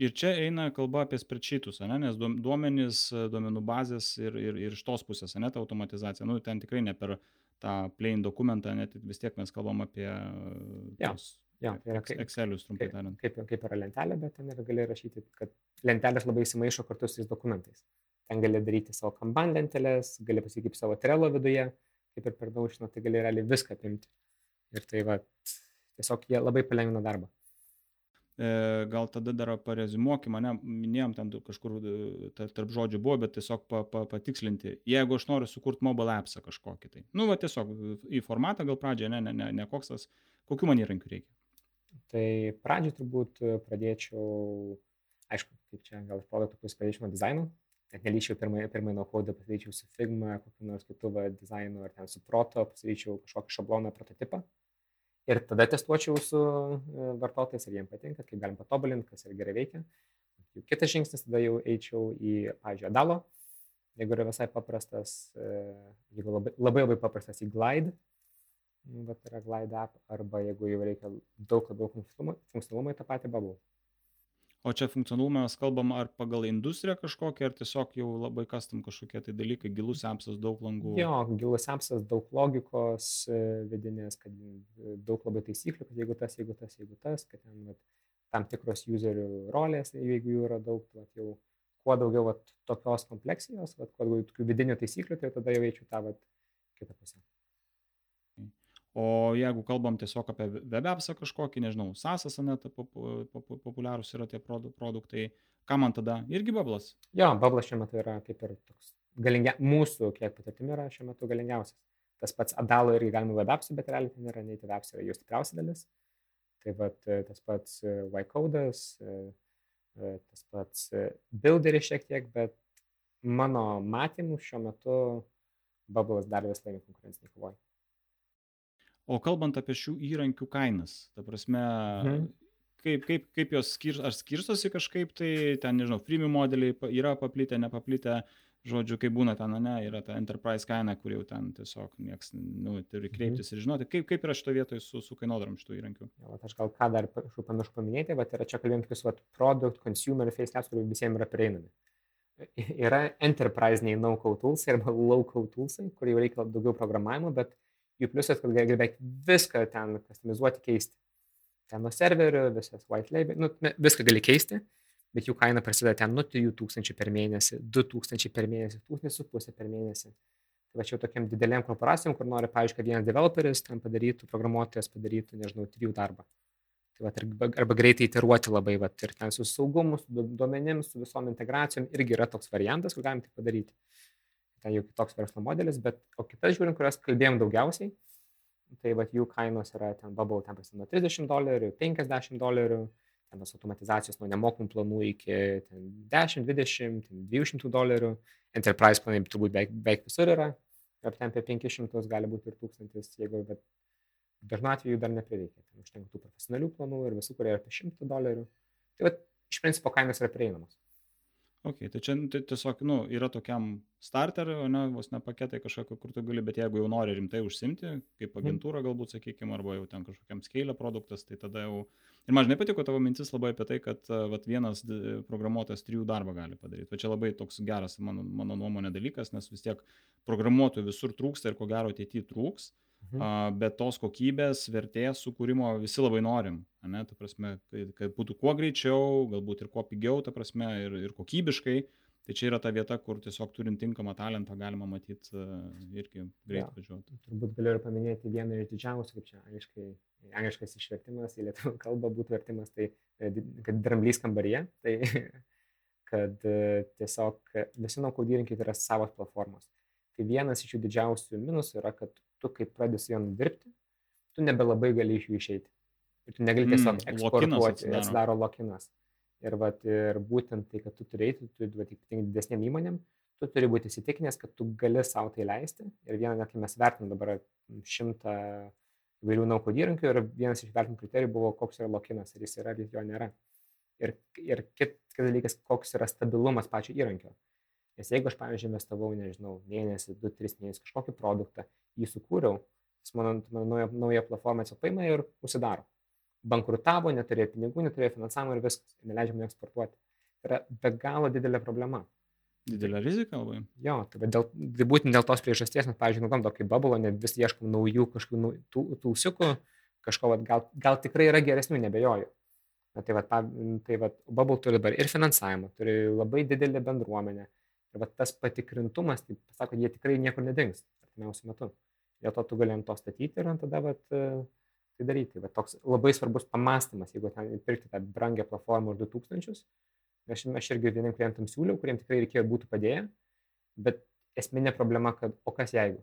Ir čia eina kalba apie sprečitus, ne? nes duomenys, duomenų bazės ir, ir, ir iš tos pusės, ne ta automatizacija. Nu, ten tikrai ne per tą plain dokumentą, net vis tiek mes kalbam apie ja. tos Jo, tai yra kaip, Excelius, trumpai tariant. Kaip, kaip, kaip yra lentelė, bet ten ir gali rašyti, kad lentelės labai įsimaišo kartu su tais dokumentais. Ten gali daryti savo kamban lentelės, gali pasakyti savo trelo viduje, kaip ir per daužino, tai gali realiai viską apimti. Ir tai va, tiesiog jie labai palengvina darbą. E, gal tada dar parezimuokim, mane minėjom ten kažkur e, tarp žodžių buvo, bet tiesiog pa, pa, patikslinti, jeigu aš noriu sukurti mobile appsą kažkokį tai. Nu, va tiesiog į formatą gal pradžioje, ne, ne, ne, ne koks tas, kokiu man įrankiu reikia. Tai pradžiai turbūt pradėčiau, aišku, kaip čia gal produktų pusės pradėčiau nuo dizaino, net nelyčiau pirmai, pirmai nuo kodo, pasidaryčiau su Figma, kokiu nors kitu dizainu ar ten su proto, pasidaryčiau kažkokį šabloną prototipą. Ir tada testuočiau su e, vartotojais, ar jiems patinka, kaip galim patobulinti, kas ir gerai veikia. Jau kitas žingsnis, tada jau eičiau į, pavyzdžiui, Adalo, jeigu yra visai paprastas, e, jeigu labai labai, labai paprastas į Glide, nu, bet yra Glide app, arba jeigu jau reikia daug labiau funkcionalumą į tą patį Bubble. O čia funkcionalumą mes kalbam ar pagal industriją kažkokią, ar tiesiog jau labai kastam kažkokie tai dalykai, gilus appsas, daug langų. Jo, gilus appsas, daug logikos e, vidinės, kad e, daug labai taisyklių, kad jeigu tas, jeigu tas, jeigu tas, kad ten vat, tam tikros userių rolės, jeigu jų yra daug, vat, jau kuo daugiau vat, tokios kompleksijos, vat, kuo daugiau tokių vidinių taisyklių, tai tada jau eičiau tą vat, kitą pusę o jeigu kalbam tiesiog apie web appsą kažkokį, nežinau, SASas, ane, tai populiarūs yra tie produktai, ką man tada? Irgi Bablas? Jo, Bablas šiuo metu yra kaip ir toks galingia, mūsų, kiek patirtimi yra šiuo metu galingiausias. Tas pats Adalo irgi galima web appsų, bet realiai ten yra native apps, yra jų stipriausia dalis. Tai vat, tas pats Ycodas, tas pats Builderis šiek tiek, bet mano matymu šiuo metu Bubbles dar vis laimi konkurencinį kovoj. O kalbant apie šių įrankių kainas, ta prasme, mhm. kaip, kaip, kaip jos skir, ar skirstosi kažkaip, tai ten, nežinau, freemium modeliai yra paplitę, nepaplitę, žodžiu, kaip būna ten, ne, yra ta enterprise kaina, kur jau ten tiesiog nieks, nu, turi mhm. kreiptis mhm. ir žinoti, kaip, kaip yra šito vietoje su, su kainodarom šitų įrankių. Ja, aš gal ką dar pamiršau paminėti, bet yra čia kalbėjom tokius, vat, product, consumer, face apps, kur visiems yra prieinami. yra enterprisiniai no-code toolsai arba low-code toolsai, kur jau reikia daugiau programavimo, bet jų pliusas, kad gali beveik viską ten customizuoti, keisti. Ten nuo serverių, visas white label, nu, viską gali keisti, bet jų kaina prasideda ten nuo 3000 per mėnesį, 2000 per mėnesį, 1500 per mėnesį. Tai va čia tokiam dideliam korporacijom, kur nori, pavyzdžiui, kad vienas developeris ten padarytų, programuotojas padarytų, nežinau, trijų darbą. Tai va, arba, arba greitai iteruoti labai, va, ir ten su saugumu, su duomenims, su visom integracijom irgi yra toks variantas, kur galim tai padaryti. Ten jau kitoks verslo modelis, bet o kitas žiūrint, kurias kalbėjom daugiausiai, tai va, jų kainos yra ten bubble, ten prasideda nuo 30 dolerių, 50 dolerių, ten tos automatizacijos nuo nemokamų planų iki 10, 20, 200 dolerių. Enterprise planai turbūt beveik, beveik visur yra. Ir ten apie 500 gali būti ir 1000, jeigu, bet dažnu atveju dar neprireikia. Ten užtenka tų profesionalių planų ir visų, kurie yra apie 100 dolerių. Tai va, iš principo kainos yra prieinamos. Ok, tai čia tai tiesiog, nu, yra tokiam starteriu, ne, vos ne paketai kažkokio, kur tu gali, bet jeigu jau nori rimtai užsimti, kaip mhm. agentūra galbūt, sakykime, arba jau ten kažkokiam scale produktas, tai tada jau... Ir man žinai patiko tavo mintis labai apie tai, kad vat, vienas programuotojas trijų darbą gali padaryti. Va čia labai toks geras, mano, mano nuomonė, dalykas, nes vis tiek programuotojų visur trūksta ir ko gero ateityje trūks. Mhm Mhm. Bet tos kokybės, vertės sukūrimo visi labai norim. Ne, ta prasme, kad, kad būtų kuo greičiau, galbūt ir kuo pigiau, ta prasme, ir, ir kokybiškai. Tai čia yra ta vieta, kur tiesiog turint tinkamą talentą galima matyti irgi greit ja, važiuoti. Turbūt galiu ir paminėti vieną iš didžiausių, kaip čia angliškai, angliškas išvertimas į lietuvių kalbą būtų vertimas, tai e, kad dramblys kambaryje. Tai [laughs] kad e, tiesiog visi tai yra savos platformos. Tai vienas iš jų didžiausių minusų yra, kad tu kai pradedi su jom dirbti, tu nebelabai gali iš jų išeiti. Ir tu negali tiesiog mm, eksportuoti, atsidaro lokinas. Ir, vat, ir būtent tai, kad tu turi eiti, tu turi ypatingai didesnėm įmonėm, tu turi būti įsitikinęs, kad tu gali savo tai leisti. Ir vieną, kai mes vertinam dabar šimtą įvairių naukų įrankių ir vienas iš vertinimų kriterijų buvo, koks yra lokinas, ar jis yra, ar jo nėra. Ir, ir kitas dalykas, koks yra stabilumas pačio įrankio. Nes jeigu aš, pavyzdžiui, investavau, nežinau, mėnesį, du, tris mėnesius kažkokį produktą, jį sukūriau, jis mano, mano nauja, nauja platforma tiesiog paima ir užsidaro. Bankrutavo, neturėjo pinigų, neturėjo finansavimo ir viskas, neleidžia man eksportuoti. Tai yra be galo didelė problema. Didelė rizika labai. Jo, tai, dėl, tai būtent dėl tos priežasties mes, pavyzdžiui, nukom tokį bubble, net vis ieškom naujų kažkokių tų, tūsiukų, kažko, vat, gal, gal tikrai yra geresnių, nebejoju. Na, tai va, tai va, bubble turi dabar ir finansavimą, turi labai didelę bendruomenę, Ir va tas patikrintumas, tai pasako, jie tikrai niekur nedings artimiausiu metu. Dėl to tu ant to statyti ir tada vat, tai daryti. Va toks labai svarbus pamastymas, jeigu ten pirkti tą brangią platformą už 2000, aš, aš irgi vieniem klientam siūliau, kuriems tikrai reikėjo būtų padėję, bet esminė problema, kad o kas jeigu?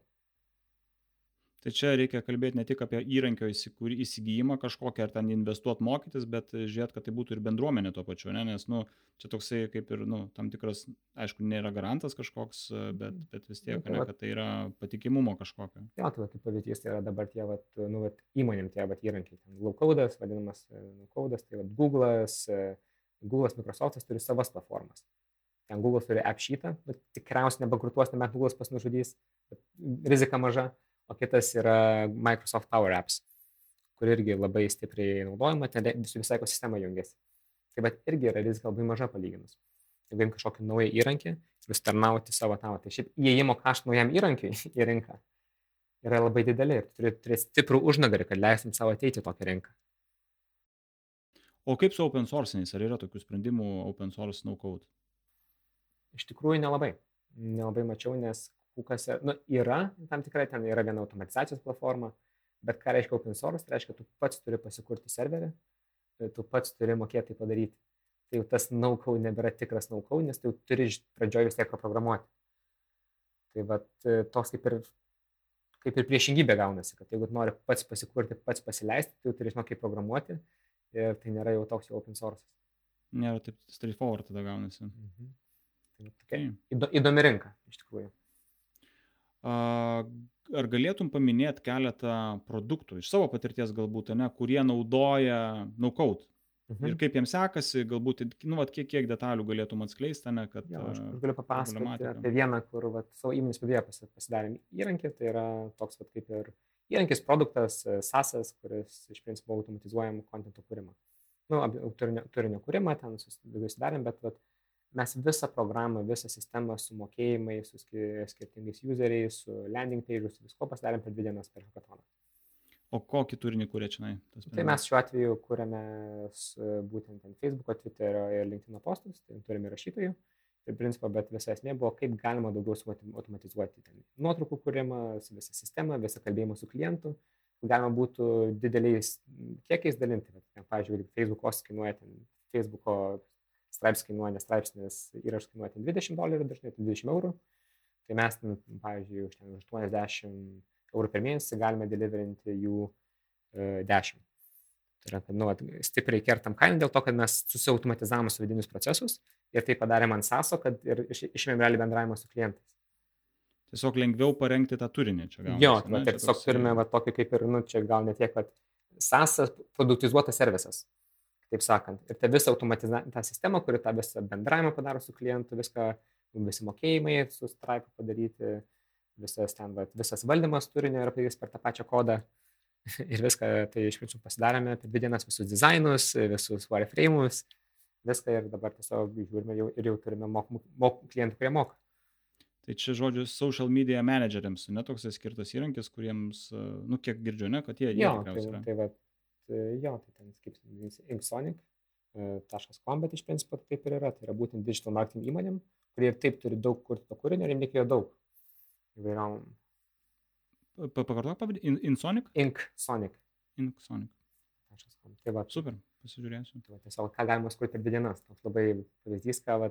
Tai čia reikia kalbėti ne tik apie įrankio įsigijimą kažkokią ar ten investuot mokytis, bet žiūrėt, kad tai būtų ir bendruomenė tuo pačiu, ne? nes nu, čia toksai kaip ir nu, tam tikras, aišku, nėra garantas kažkoks, bet, mhm. bet vis tiek, ne, kad tai yra patikimumo kažkokio. Jo, tai kaip pavyzdys, yra dabar tie vat, nu, vat, įmonėm tie vat, įrankiai, Low-Codas, vadinamas Low-Codas, tai vat, Google'as, Google'as, Microsoft'as turi savas platformas. Ten Google turi app šitą, bet tikriausiai nebankrutuos, nebent Google'as pasnužudys, rizika maža o kitas yra Microsoft Power Apps, kur irgi labai stipriai naudojama, ten su visai ekosistema jungiasi. Tai bet irgi yra rizika labai maža palyginus. Jeigu im kažkokį naują įrankį, vis tarnauti savo tavo. Tai šiaip įėjimo kaštų naujam įrankiui [laughs] į rinką yra labai dideli ir turi turėti stiprų užnagarį, kad leistum savo ateiti į tokią rinką. O kaip su open source'iniais? Ar yra tokių sprendimų open source no code? Iš tikrųjų nelabai. Nelabai mačiau, nes Kukose, nu, yra tam tikrai, ten yra viena automatizacijos platforma, bet ką reiškia open source, tai reiškia, tu pats turi pasikurti serverį, tu pats turi mokėti tai padaryti. Tai jau tas no-code nebėra tikras no-code, nes tu turi pradžioj vis tiek programuoti. Tai va, toks kaip ir, kaip ir priešingybė gaunasi, kad jeigu nori pats pasikurti, pats pasileisti, tai jau turi žinoti, kaip programuoti ir tai nėra jau toks jau open source. Nėra taip straightforward tada gaunasi. Mhm. Tai tokia įdomi rinka, iš tikrųjų. Ar galėtum paminėti keletą produktų iš savo patirties galbūt, ne, kurie naudoja no-code? Mhm. Ir kaip jiems sekasi, galbūt, nu, vat, kiek, kiek detalių galėtum atskleisti, ne, kad... Jo, aš galiu papasakoti apie vieną, kur vat, savo įmonės viduje pasidarėm įrankį, tai yra toks vat, kaip ir įrankis, produktas, SASas, kuris iš principo automatizuojam kontento kūrimą. Nu, turinio, turinio kūrimą ten daugiau sudarėm, bet vat, mes visą programą, visą sistemą su mokėjimais, su skirtingais useriais, su landing page, su visko pasidarėm per dvi dienas per hackatoną. O kokį turinį kūrė čia? Tai mes šiuo atveju kūrėme būtent ant Facebook'o, Twitter'o ir LinkedIn postus, tai turime rašytojų. Ir principo, bet visa esmė buvo, kaip galima daugiau automatizuoti ten nuotraukų kūrimas, visą sistemą, visą kalbėjimą su klientu, galima būtų dideliais kiekiais dalinti. Ten, pavyzdžiui, Facebook'os kainuoja ten, Facebook'o straipsnis kainuoja, nes straipsnis įrašas kainuoja 20 dolerių, dažnai 20 eurų. Tai mes, pavyzdžiui, už 80 eurų per mėnesį galime deliverinti jų e, 10. Tai yra, kad nu, stipriai kertam kainą dėl to, kad mes susiautomatizavom su vidinius procesus ir tai padarėm ant SASO, kad ir išėmėm realiai bendravimą su klientais. Tiesiog lengviau parengti tą turinį čia gaunasi. Jo, tai, tai tiesiog toks... turime va, tokį kaip ir, nu, čia gal ne tiek, kad SASas produktizuotas servisas, taip sakant. Ir ta visa automatizacija sistema, kuri tą visą bendravimą padaro su klientu, viską, visi mokėjimai su Stripe padaryti, visas ten, va, visas valdymas turinio yra padarytas per tą pačią kodą. [laughs] ir viską, tai iš principo pasidarėme per dvi dienas visus dizainus, visus wireframe'us, viską ir dabar tiesiog žiūrime jau, ir jau turime mok, mok, klientų, kurie moka. Tai čia žodžiu social media manageriams, netoks skirtas įrankis, kuriems, nu kiek girdžiu, ne, kad jie, jo, tai, tai, va, tai, jo, tai ten kaip inksonic.com, bet iš principo taip ir yra, tai yra būtent digital marketing įmonėm, kurie ir taip turi daug kurti to kūrinio ir jiems reikėjo daug įvairiom. Pakartok pavadį, In, Insonic? Ink Sonic. Ink Sonic. Tai va, Super, pasižiūrėsiu. Tai va, tiesiog ką galima skurti per dvi dienas. Toks labai pavyzdys, ką, va,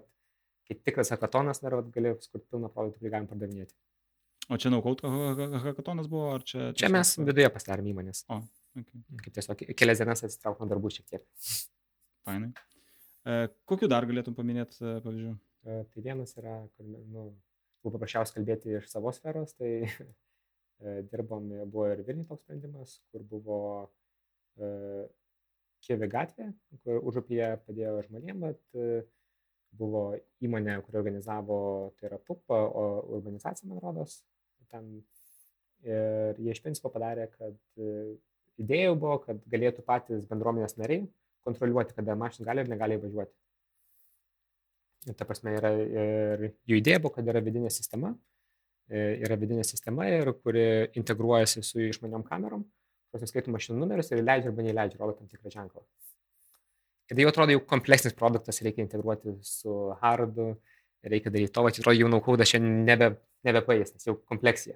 kai tikras hakatonas nėra, gali skurti pilną produktą, kurį galim pardavinėti. O čia naukaut hakatonas buvo, ar čia? Čia mes viduje pasidarėm įmonės. O, okay. Kaip tiesiog kelias dienas atsitrauk nuo darbų šiek tiek. Fainai. E, kokiu dar galėtum paminėti e, pavyzdžių? E, tai vienas yra, kur, nu, buvo paprasčiausia kalbėti iš savo sferos, tai [laughs] e, dirbom, buvo ir Vilniui toks sprendimas, kur buvo e, Kievi gatvė, kur užupyje padėjo žmonėm, bet e, buvo įmonė, kuri organizavo, tai yra PUP, urbanizacija, man rodos, ten. Ir jie iš principo padarė, kad idėja buvo, kad galėtų patys bendruomenės nariai kontroliuoti, kada mašina gali ir negali važiuoti. Ta prasme, yra ir jų idėja buvo, kad yra vidinė sistema, e, yra vidinė sistema, ir kuri integruojasi su išmaniom kamerom, kurios nuskaito mašinų numerius ir leidžia arba neįleidžia, rodo tam tikrą ženklą. Kada jau atrodo jau kompleksinis produktas, reikia integruoti su hardu, reikia daryti to, va, atrodo jau naukauda šiandien nebe, nebepaės, nes jau kompleksija.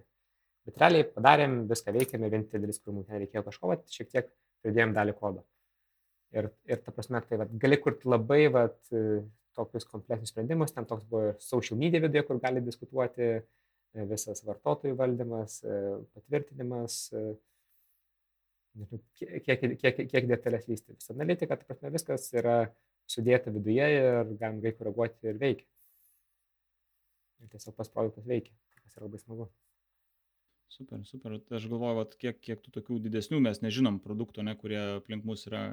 Bet realiai padarėm, viską veikėme, vienintelis dalis, kur mums reikėjo kažko, va, šiek tiek pridėjom dalį kodo. Ir, ir ta prasme, tai va, gali kurti labai va, tokius kompleksinius sprendimus. Ten toks buvo social media viduje, kur gali diskutuoti visas vartotojų valdymas, patvirtinimas, kiek, kiek, kiek detalės lysti. Visa analitika, tai prasme, viskas yra sudėta viduje ir galim greitai koreguoti ir veikia. Ir tiesiog pas produktas veikia, kas yra labai smagu. Super, super. Aš galvoju, vat, kiek, kiek tų tokių didesnių mes nežinom produktų, ne, kurie aplink mus yra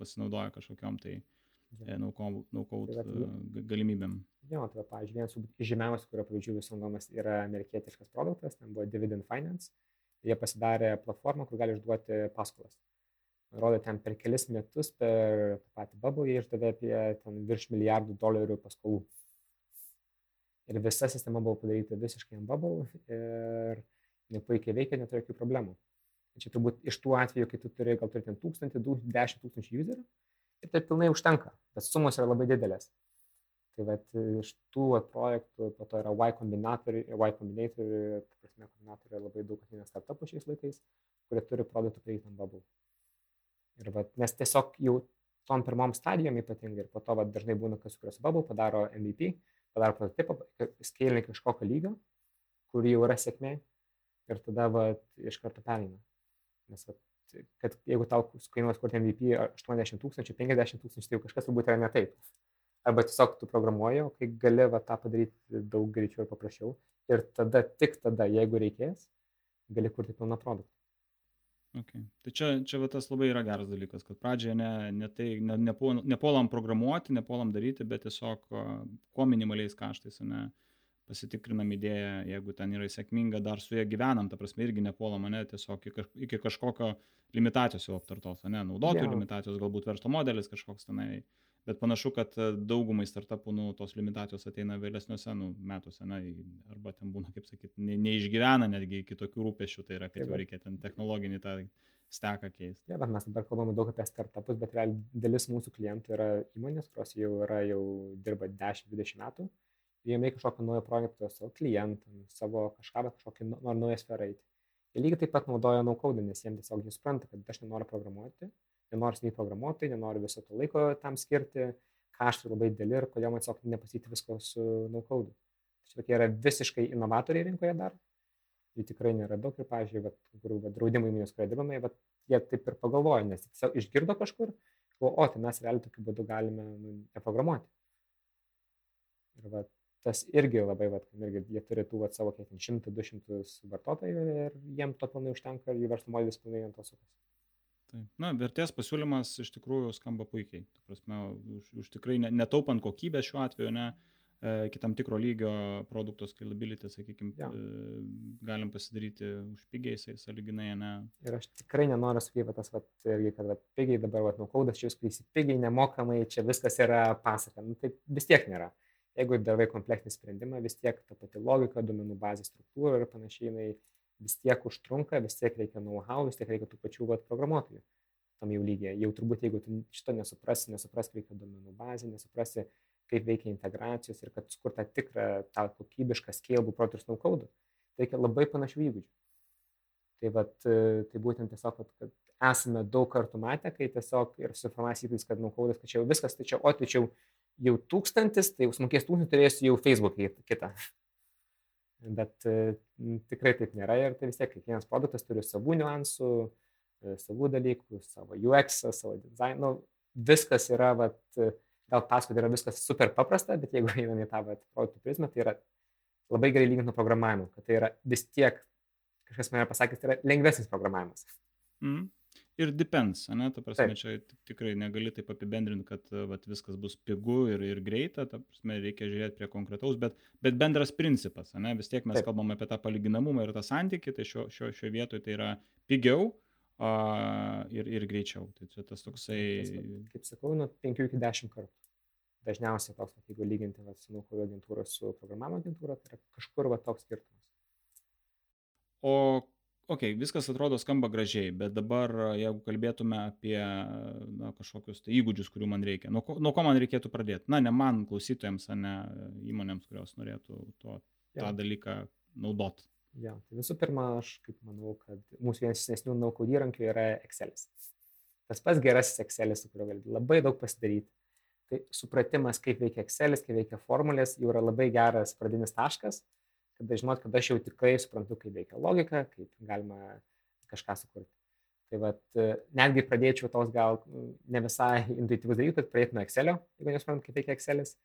pasinaudoję kažkokiam tai uh, naukaut tai e, galimybėm. Jo, tai pavyzdžiui, vienas iš žymiausių, kurio pavyzdžių visų naudomas yra amerikietiškas produktas, ten buvo Dividend Finance. Jie pasidarė platformą, kur gali išduoti paskolas. Rodo, ten per kelis metus per tą patį bubble jie išdavė apie ten virš milijardų dolerių paskolų. Ir visa sistema buvo padaryta visiškai ant bubble ir puikiai veikia, neturi jokių problemų. Čia turbūt iš tų atvejų, kai tu turi, gal ten tūkstantį, dešimt tūkstančių userių, ir tai pilnai užtenka, bet sumos yra labai didelės. Tai vat, iš tų vat, projektų, po to yra Y kombinatoriai, Y kombinatoriai, prasme, kombinatoriai labai daug ateina startupų šiais laikais, kurie turi produktų prieiti ant bubble. Ir vat, nes tiesiog jau tom pirmom stadijom ypatingai ir po to vat, dažnai būna, kas kuris bubble padaro MVP, padaro prototipą, skalina kažkokio lygio, kur jau yra sėkmė ir tada vat, iš karto pereina. Nes vat, kad jeigu tau kainuos kurti MVP 80 tūkstančių, 50 tūkstančių, tai jau kažkas turbūt yra ne taip. Arba tiesiog tu programuoji, o kai gali va, tą padaryti daug greičiau ir paprasčiau. Ir tada, tik tada, jeigu reikės, gali kurti pilną produktą. Okay. Tai čia, čia va, tas labai yra geras dalykas, kad pradžioje ne, ne tai, ne, nepuolam programuoti, nepuolam daryti, bet tiesiog kuo minimaliais kaštais, ne, pasitikrinam idėją, jeigu ten yra sėkminga, dar su ja gyvenam, ta prasme irgi nepuolam mane tiesiog iki kažkokio limitacijos jau aptartos, ne, naudotojų Jo. limitacijos, galbūt verslo modelis kažkoks tenai, bet panašu, kad e, daugumai startupų, nu, tos limitacijos ateina vėlesniuose, nu, metuose, na, arba ten būna, kaip sakyti, ne, neišgyvena netgi iki tokių rūpešių, tai yra, kad Taip, jau reikia ten technologinį tą steką keisti. Jo, bet mes dabar kalbame daug apie startupus, bet realiai dalis mūsų klientų yra įmonės, kurios jau yra, jau dirba 10-20 metų. Ir jie mėgina kažkokį naują projektą savo klientam, savo kažką, bet kažkokį nu- nori naują sferą eiti. Jie lygiai taip pat naudoja no-code, nes jiems tiesiog jie supranta, kad aš nenoriu programuoti, nenoriu nei programuoti, nenoriu viso to laiko tam skirti, kaštai labai dideli ir kodėl man tiesiog nepasyti visko su no-code. Tai tokie yra visiškai inovatoriai rinkoje dar. Jų tikrai nėra daug ir, pavyzdžiui, vat, kurių vat, draudimo įmonės, kurie dirbame, vat, jie taip ir pagalvoja, nes tiesiog išgirdo kažkur, o, o tai mes realiai tokiu būdu galime nu, neprogramuoti. Ir vat, tas irgi labai, vat, irgi, jie turi tų vat, savo kiek 100-200 vartotojų ir jiems to pilnai užtenka ir jų verslo modelis pilnai ant to sukasi. Taip. Na, vertės pasiūlymas iš tikrųjų skamba puikiai. Ta prasme, už, už tikrai ne, netaupant kokybės šiuo atveju, ne, e, kitam tikro lygio produkto scalability, sakykime, Jo. galim pasidaryti už pigiai, saliginai, ne. Ir aš tikrai nenoriu sakyti, tas, vat, irgi, kad vat, pigiai dabar, vat, nukaudas čia jūs krysi pigiai, nemokamai, čia viskas yra pasaka. Nu, taip vis tiek nėra. Jeigu darai kompleksinį sprendimą, vis tiek ta pati logika, duomenų bazės struktūra ir panašiai, jinai vis tiek užtrunka, vis tiek reikia know-how, vis tiek reikia tų pačių vat, programuotojų tam jau lygiai. Jau turbūt, jeigu tu šito nesuprasi, nesuprasi, kaip veikia duomenų bazė, nesuprasi, kaip veikia integracijos ir kad sukurta tikrą tą kokybišką scalable produktą su no-code, reikia labai panašių įgūdžių. Tai, vat, tai būtent tiesiog, vat, kad esame daug kartų matę, kai tiesiog ir suformasi įspūdis, kad nukaudas, kad čia jau viskas, tai čia, o tai čia jau, jau tūkstantis, tai jau sumokės tūkstantį, turėsiu jau Facebook'e kitą. [laughs] Bet e, tikrai taip nėra ir tai vis tiek kiekvienas produktas turi savų niuansų, e, savų dalykų, savo UX, savo dizainą. Nu, viskas yra, vat, e, gal pasakoti yra viskas super paprasta, bet jeigu [laughs] einame į tą vat, produktų prizmę, tai yra labai gerai lyginti nuo programavimo, kad tai yra vis tiek, kažkas man yra pasakęs, tai yra lengvesnis programavimas. Mm. Ir depends, ne, ta prasme, Taip. čia tik- tikrai negali taip apibendrinti, kad e, vat, viskas bus pigu ir, ir greita, ta prasme, reikia žiūrėti prie konkretaus, bet, bet bendras principas, ne, vis tiek mes Taip. kalbam apie tą palyginamumą ir tą santykį, tai šio, šio, šio vietoje tai yra pigiau a, ir, ir greičiau. Tai čia tas toksai... Kaip sakau, nuo 5 iki 10 kartų. Dažniausiai toks, vat, jeigu lyginti vat, su naukojų agentūra su programavimo agentūra, tai yra kažkur va toks skirtumas. O, okei, okay, viskas atrodo skamba gražiai, bet dabar, jeigu kalbėtume apie na, kažkokius tai įgūdžius, kurių man reikia, nuo ko, nuo ko man reikėtų pradėti? Na, ne man, klausytojams, ne įmonėms, kurios norėtų to, tą Jo. dalyką naudot. Jo, tai visų pirma, aš kaip manau, kad mūsų vienas senesnių naukų įrankių yra Excelis. Tas pats gerasis Excelis, su kuriuo gali labai daug pasidaryti. Tai supratimas, kaip veikia Excelis, kaip veikia formulės, jau yra labai geras pradinis taškas, kad žinot, kad aš jau tikrai suprantu, kaip veikia logika, kaip galima kažką sukurti. Tai vat, e, netgi pradėčiau tos gal ne visai [laughs] intuityvus dalykus, kad pradėtume nuo Excelio, jeigu nesuprantam, kaip veikia Excelis.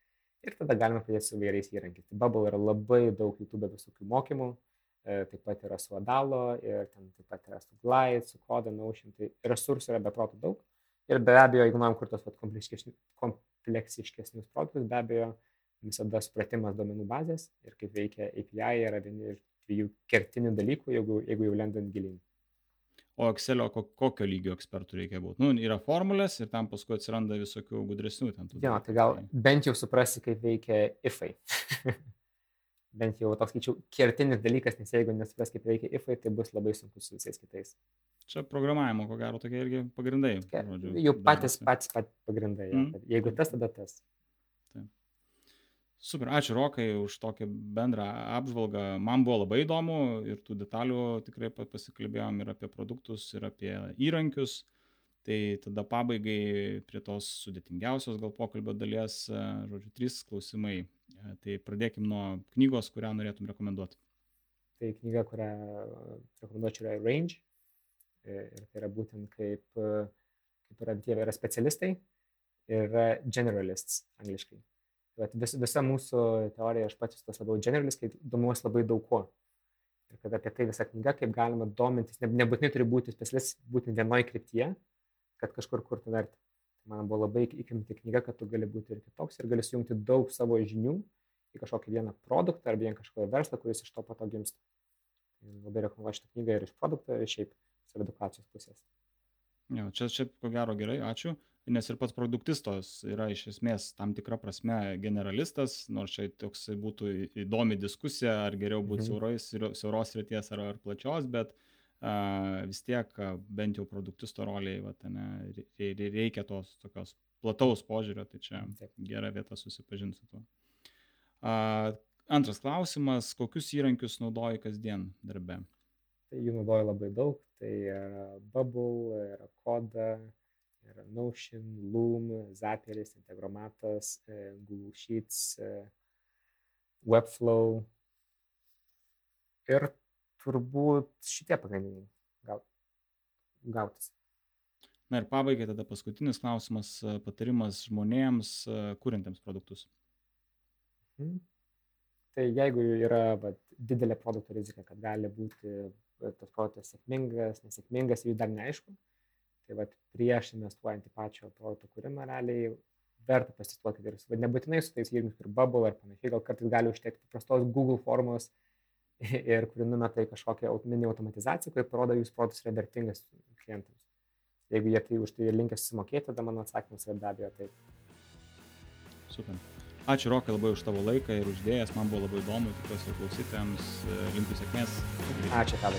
Ir tada galima pradėti su įvairiais įrankiais. Tai Bubble yra labai daug YouTube visokių mokymų, e, taip pat yra su Adalo ir ten taip pat yra su Glide, su Coda, Notion, tai resursų yra beprotų daug. Ir be abejo, jeigu norim kurti tos kompleksiškesnius produktus, be abejo, visada supratimas duomenų bazės ir kaip veikia API yra vieni iš dviejų kertinių dalykų, jeigu, jeigu jau lendant gilin. O Excelio ko, kokio lygio ekspertų reikia būti? Nu, yra formulės ir tam paskui atsiranda visokių gudresnių ten. Jo, tai gal bent jau suprasi, kaip veikia ifai. [laughs] bent jau toks, skaičiau, kertinis dalykas, nes jeigu nesupras, kaip veikia ifai, tai bus labai sunku su visais kitais. Čia programavimo, ko gero, tokie irgi pagrindai. Tokie žodžiu, Jau patys, patys, patys pagrindai. Mm. kad jeigu tas, tada tas. Super, ačiū Rokai už tokią bendrą apžvalgą. Man buvo labai įdomu ir tų detalių tikrai pa- pasikalbėjom ir apie produktus, ir apie įrankius. Tai tada pabaigai prie tos sudėtingiausios gal pokalbio dalies, e, žodžiu, trys klausimai. E, Tai pradėkim nuo knygos, kurią norėtum rekomenduoti. Tai knyga, kurią rekomenduočiau, yra Range. Ir tai yra būtent kaip, e, kaip yra, tie yra specialistai ir generalists angliškai. Tai vat vis, visa mūsų teorija, aš pats tas labiau generalist, kai domiuosi labai daug kuo. Ir kad apie tai visa knyga, kaip galima domintis, ne, nebūtinai turi būti specialistas būtent vienoje kryptyje, kad kažkur kurtų vertę. Man buvo labai įkvėpinti knyga, kad tu gali būti ir kitoks ir gali sujungti daug savo žinių į kažkokį vieną produktą ar vien kažkokį verslą, kuris iš to pato gimsta. Ir labai rekomenduoju šitą knygą ir iš produkto, ir šiaip saviedukacijos pusės. Jo, čia, čia ko gero gerai, ačiū. Nes ir pats produktistas yra iš esmės tam tikra prasme generalistas, nors čia toks būtų įdomi diskusija, ar geriau būti mhm. siauros, ryties ar, ar plačios, bet a, vis tiek a, bent jau produktisto roliai va, ne, reikia tos tokios plataus požiūrio, tai čia Taip. gera vieta susipažinti su tuo. A, antras klausimas, kokius įrankius naudoji kasdien darbe? Tai jų naudoju labai daug, tai yra Bubble, yra Koda, yra Notion, Loom, Zapieris, Integromatas, e, Google Sheets, e, Webflow ir turbūt šitie pagrindiniai gal, gautis. Na ir pabaigai tada paskutinis klausimas, e, patarimas žmonėms, kuriantiems produktus. Mhm. Tai jeigu yra va, didelė produkto rizika, kad gali būti tas produktas sėkmingas, nesėkmingas, jų dar neaišku, tai va, prieš investuojant į pačio produkto kūrimą realiai verta pasituoti virus. Bet nebūtinai su tais įrankiais kaip Bubble ar panašiai, gal kartais gali užtekti prastos Google formos [laughs] ir kuri numeta į kažkokią mini automatizaciją, kuri parodo, jūs produktas yra vertingas klientams. Jeigu jie tai už tai linkę susimokėti, tada mano atsakymas yra be abejo taip. Super. Ačiū Rokai labai už tavo laiką ir uždėjęs, man buvo labai įdomu, tikiuosi klausytėms, linkiu sėkmės. Ačiū tau.